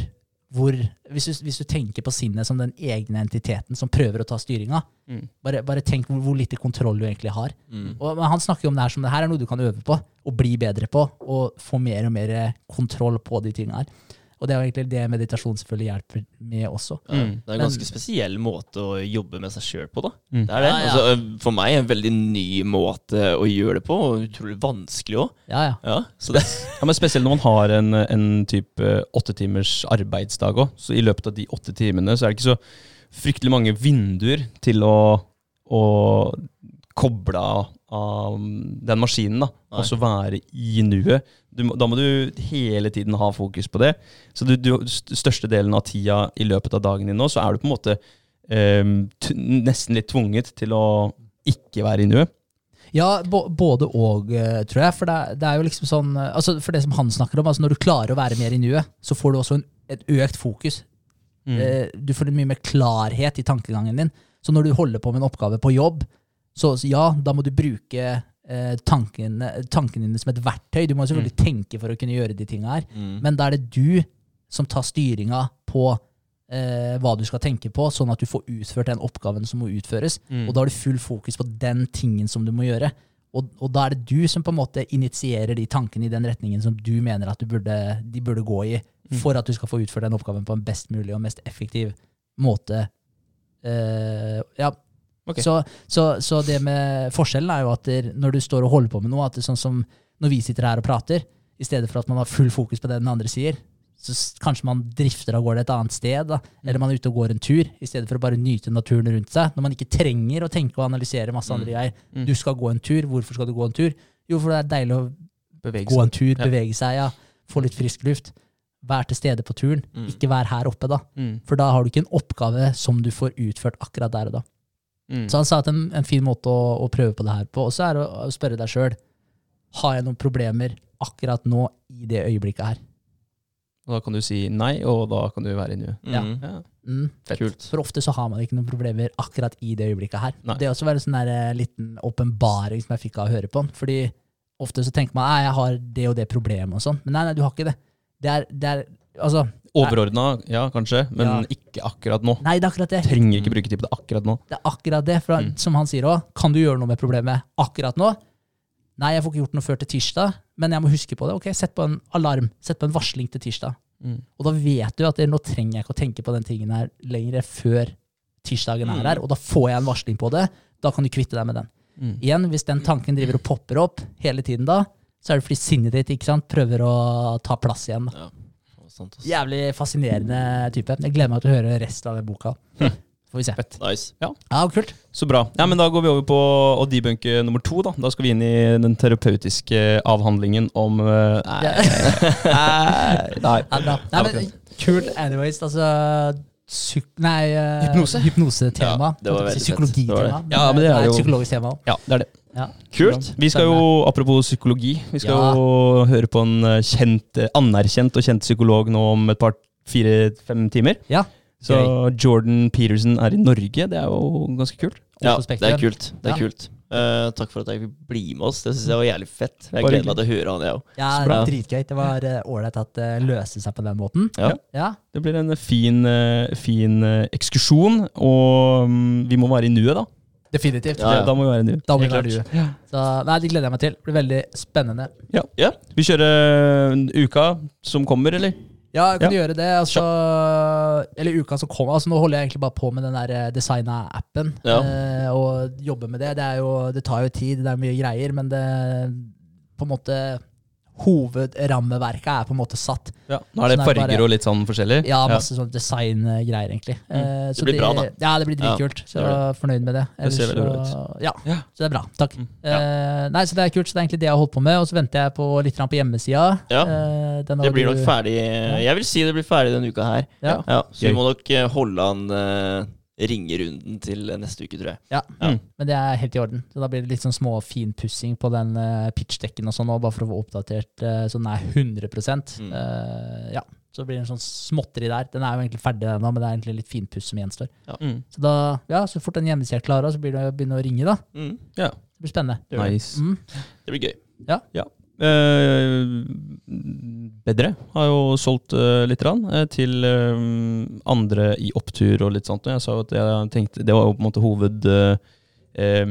hvor hvis, du, hvis du tenker på sinnet som den egne entiteten som prøver å ta styringa, Mm. bare, bare tenk hvor, hvor lite kontroll du egentlig har. Mm. Og, han snakker jo om det her som det her er noe du kan øve på, og bli bedre på, og få mer og mer kontroll på de tingene her. Og det er jo egentlig det meditasjon selvfølgelig hjelper med også. Ja, Mm. det er en ganske spesiell måte å jobbe med seg sjøl på, da. Mm. Det er det. Ja, ja. Altså, for meg en veldig ny måte å gjøre det på, og utrolig vanskelig òg. Ja, ja. Ja, Ja, men Spesielt når man har en, en type åtte timers arbeidsdag òg. Så i løpet av de åtte timene så er det ikke så fryktelig mange vinduer til å, å koble av, av den maskinen. da, Nei. Og så være i nuet. Du, da må du hele tiden ha fokus på det. Så du, du, største delen av tida i løpet av dagen din nå, så er du på en måte eh, nesten litt tvunget til å ikke være i nuet. Ja, både og, eh, tror jeg. For det, det er jo liksom sånn eh, altså For det som han snakker om, altså når du klarer å være mer i nuet, så får du også en, et økt fokus. Mm. Eh, Du får mye mer klarhet i tankegangen din. Så når du holder på med en oppgave på jobb, så ja, da må du bruke tankene, tankene dine som et verktøy. Du må selvfølgelig tenke for å kunne gjøre de tinga her. mm. Men da er det du som tar styringa på eh, hva du skal tenke på, sånn at du får utført den oppgaven som må utføres. Mm. Og da har du full fokus på den tingen som du må gjøre. Og, og da er det du som på en måte initierer de tankene i den retningen som du mener at du burde, de burde gå i, for at du skal få utført den oppgaven på en best mulig og mest effektiv måte. Eh, ja. Ok. Så, så, så det med forskjellen er jo at der, når du står og holder på med noe, at det er sånn som når vi sitter her og prater, i stedet for at man har full fokus på det den andre sier, så kanskje man drifter av gårde et annet sted, da. eller man er ute og går en tur, i stedet for å bare nyte naturen rundt seg. Når man ikke trenger å tenke og analysere masse andre greier. Mm. Du skal gå en tur, hvorfor skal du gå en tur? Jo, for det er deilig å Bevege gå en tur, Ja. bevege seg, ja. få litt frisk luft. Vær til stede på turen, Mm. ikke vær her oppe, da. Mm. For da har du ikke en oppgave som du får utført akkurat der og da. Mm. Så han sa at en, en fin måte å, å prøve på det her på, også er å, å spørre deg sjøl har jeg noen problemer akkurat nå i det øyeblikket her. Og da kan du si nei, og da kan du være i nuet. Ja. Mm. Ja. Mm. Fett. Kult. For ofte så har man ikke noen problemer akkurat i det øyeblikket her. Nei. Det er også bare en sånn eh, liten åpenbaring som jeg fikk av å høre på den. Fordi ofte så tenker man at jeg har det og det problemet og sånn. Men nei, nei, du har ikke det. Det er, det er altså Overordna, ja, kanskje, men Ja. ikke akkurat nå. Nei, det er akkurat det. Trenger ikke bruke tid på det akkurat nå. Det er akkurat det. For Mm. som han sier òg, kan du gjøre noe med problemet akkurat nå? Nei, jeg får ikke gjort noe før til tirsdag, men jeg må huske på det. Ok, Sett på en alarm, sett på en varsling til tirsdag. Mm. Og da vet du at det, nå trenger jeg ikke å tenke på den tingen her lenger før tirsdagen er Mm. her, og da får jeg en varsling på det. Da kan du kvitte deg med den. Mm. Igjen, hvis den tanken driver og popper opp hele tiden da, så er det fordi sinnet ditt ikke sant, prøver å ta plass igjen. Ja. Sant. Jævlig fascinerende type. Jeg gleder meg til å høre resten av den boka. Får vi se. Nice. Ja, kult. Så bra. Ja, men Da går vi over på å debunke nummer to. Da Da skal vi inn i den terapeutiske avhandlingen om uh, Nei. nei. nei, nei. Ja. Nei, kult anyways. Altså, psyk... Nei, uh, Hypnose. hypnosetema. Ja, det var veldig. Psykologitema. Det det. Ja, men det er jo- psykologisk tema òg. Ja, det er det. Ja. Kult. Vi skal jo, apropos psykologi, vi skal Ja. jo høre på en eh, kjent, eh, anerkjent og kjent psykolog nå om et par fire-fem timer. Ja. Så Jordan Peterson er i Norge, det er jo ganske kult. Ja, det er kult. Det er Ja. kult. Eh, takk for at jeg fikk bli med oss. Det syns jeg var jævlig fett. Jeg gleder meg til å høre han, jeg òg. Ja, det bra. dritgøy. Det var ålreit uh, at det løste seg på den måten. Ja. Ja. Det blir en fin, eh, fin eh, ekskursjon, og um, vi må være i nuet, da. Definitivt. Ja, ja. Da må vi være i nuet. Da må vi være i du. Så, nei, det gleder jeg meg til. Det blir veldig spennende. Ja. Vi kjører eh, uka som kommer, eller? Ja, jeg kan Ja. gjøre det. Altså, eller uka som kommer. Altså, nå holder jeg egentlig bare på med den der eh, designa-appen. Ja. Eh, og jobber med det. Det, er jo, det tar jo tid, det er mye greier, men det på en måte Hovedrammeverket er på en måte satt. Ja. Nå er det sånn er farger bare- og litt sånn forskjellig. Ja, masse sånn designgreier, egentlig. Mm. så det blir bra, da. Ja, det blir Ja, dritkult. så jeg er fornøyd med det. Det ser veldig bra ut. Ja, Ja. så det er bra. Takk. Mm. Uh, nei, så det er kult. Så det er egentlig det jeg har holdt på med. Og så venter jeg på litt på hjemmesida. Ja. Uh, Det blir nok ferdig Jeg vil si det blir ferdig denne uka her. Ja. Ja, så vi må nok holde an ringerunden til neste uke, tror jeg. Ja, Ja. Mm. men det er helt i orden. Så Da blir det litt sånn små finpussing på den uh, pitchdekken og sånn, bare for å få oppdatert uh, så den er 100 Mm. uh, Ja, så blir det en sånn småtteri der. Den er jo egentlig ferdig ennå, men det er egentlig litt finpuss som gjenstår. Mm. Så da, ja, så fort den hjemmesida er klar, så blir det å begynne å ringe, da. Mm, Ja. Det blir spennende. det. Nice. Mm. det blir gøy. Eh, bedre har jo solgt uh, litt rann, eh, til eh, andre i opptur og litt sånt. Og jeg sa at jeg tenkte Det var jo på en måte hoved eh, eh,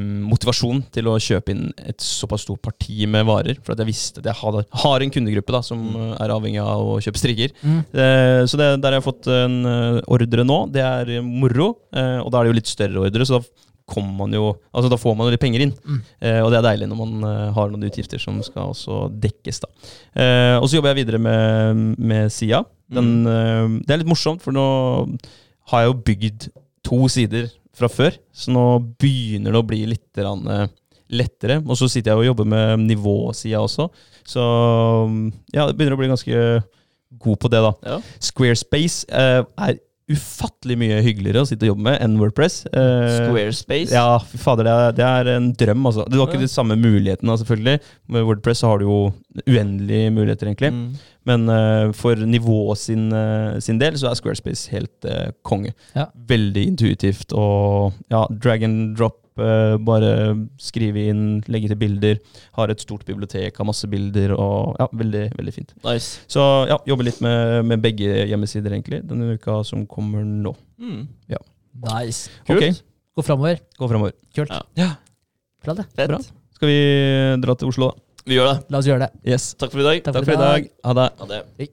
til å kjøpe inn et såpass stort parti med varer. For at jeg visste at jeg hadde, har en kundegruppe da som eh, er avhengig av å kjøpe strikker. Mm. Eh, så det, der har jeg fått en eh, ordre nå. Det er eh, moro, eh, og da er det jo litt større ordre, så da kommer man jo Altså da får man jo litt penger inn. Mm. Eh, og det er deilig når man eh, har noen utgifter som skal også dekkes, da. Eh, og så jobber jeg videre med, med Sia. Den, eh, det er litt morsomt, for nå har jeg jo bygd to sider fra før, så nå begynner det å bli litt rann, eh, lettere. Og så sitter jeg og jobber med nivåsida også, så ja, det begynner å bli ganske god på det, da. Ja. Squarespace eh, er ufattelig mye hyggeligere å sitte og jobbe med enn Wordpress. Eh, Squarespace. Ja, fader, det er, det er en drøm, altså. Du har ikke de samme mulighetene, selvfølgelig. Med Wordpress så har du jo uendelige muligheter, egentlig. Mm. Men eh, for nivået sin, eh, sin del så er Squarespace helt eh, konge. Ja. Veldig intuitivt og ja, drag and drop. Eh, bare skrive inn, legge til bilder. Har et stort bibliotek, har masse bilder og ja, veldig, veldig fint. Nice. Så ja, jobber litt med, med begge hjemmesider, egentlig, denne uka som kommer nå. Mm. Nice. Kult. Ok, Gå framover. gå fremover. Kult. Ja. Bra, det. Fett. Bra. Skal vi dra til Oslo, da? Vi gjør det. La oss gjøre det. Yes. Takk for i dag. Takk Takk for i dag. Ha det. Ha det.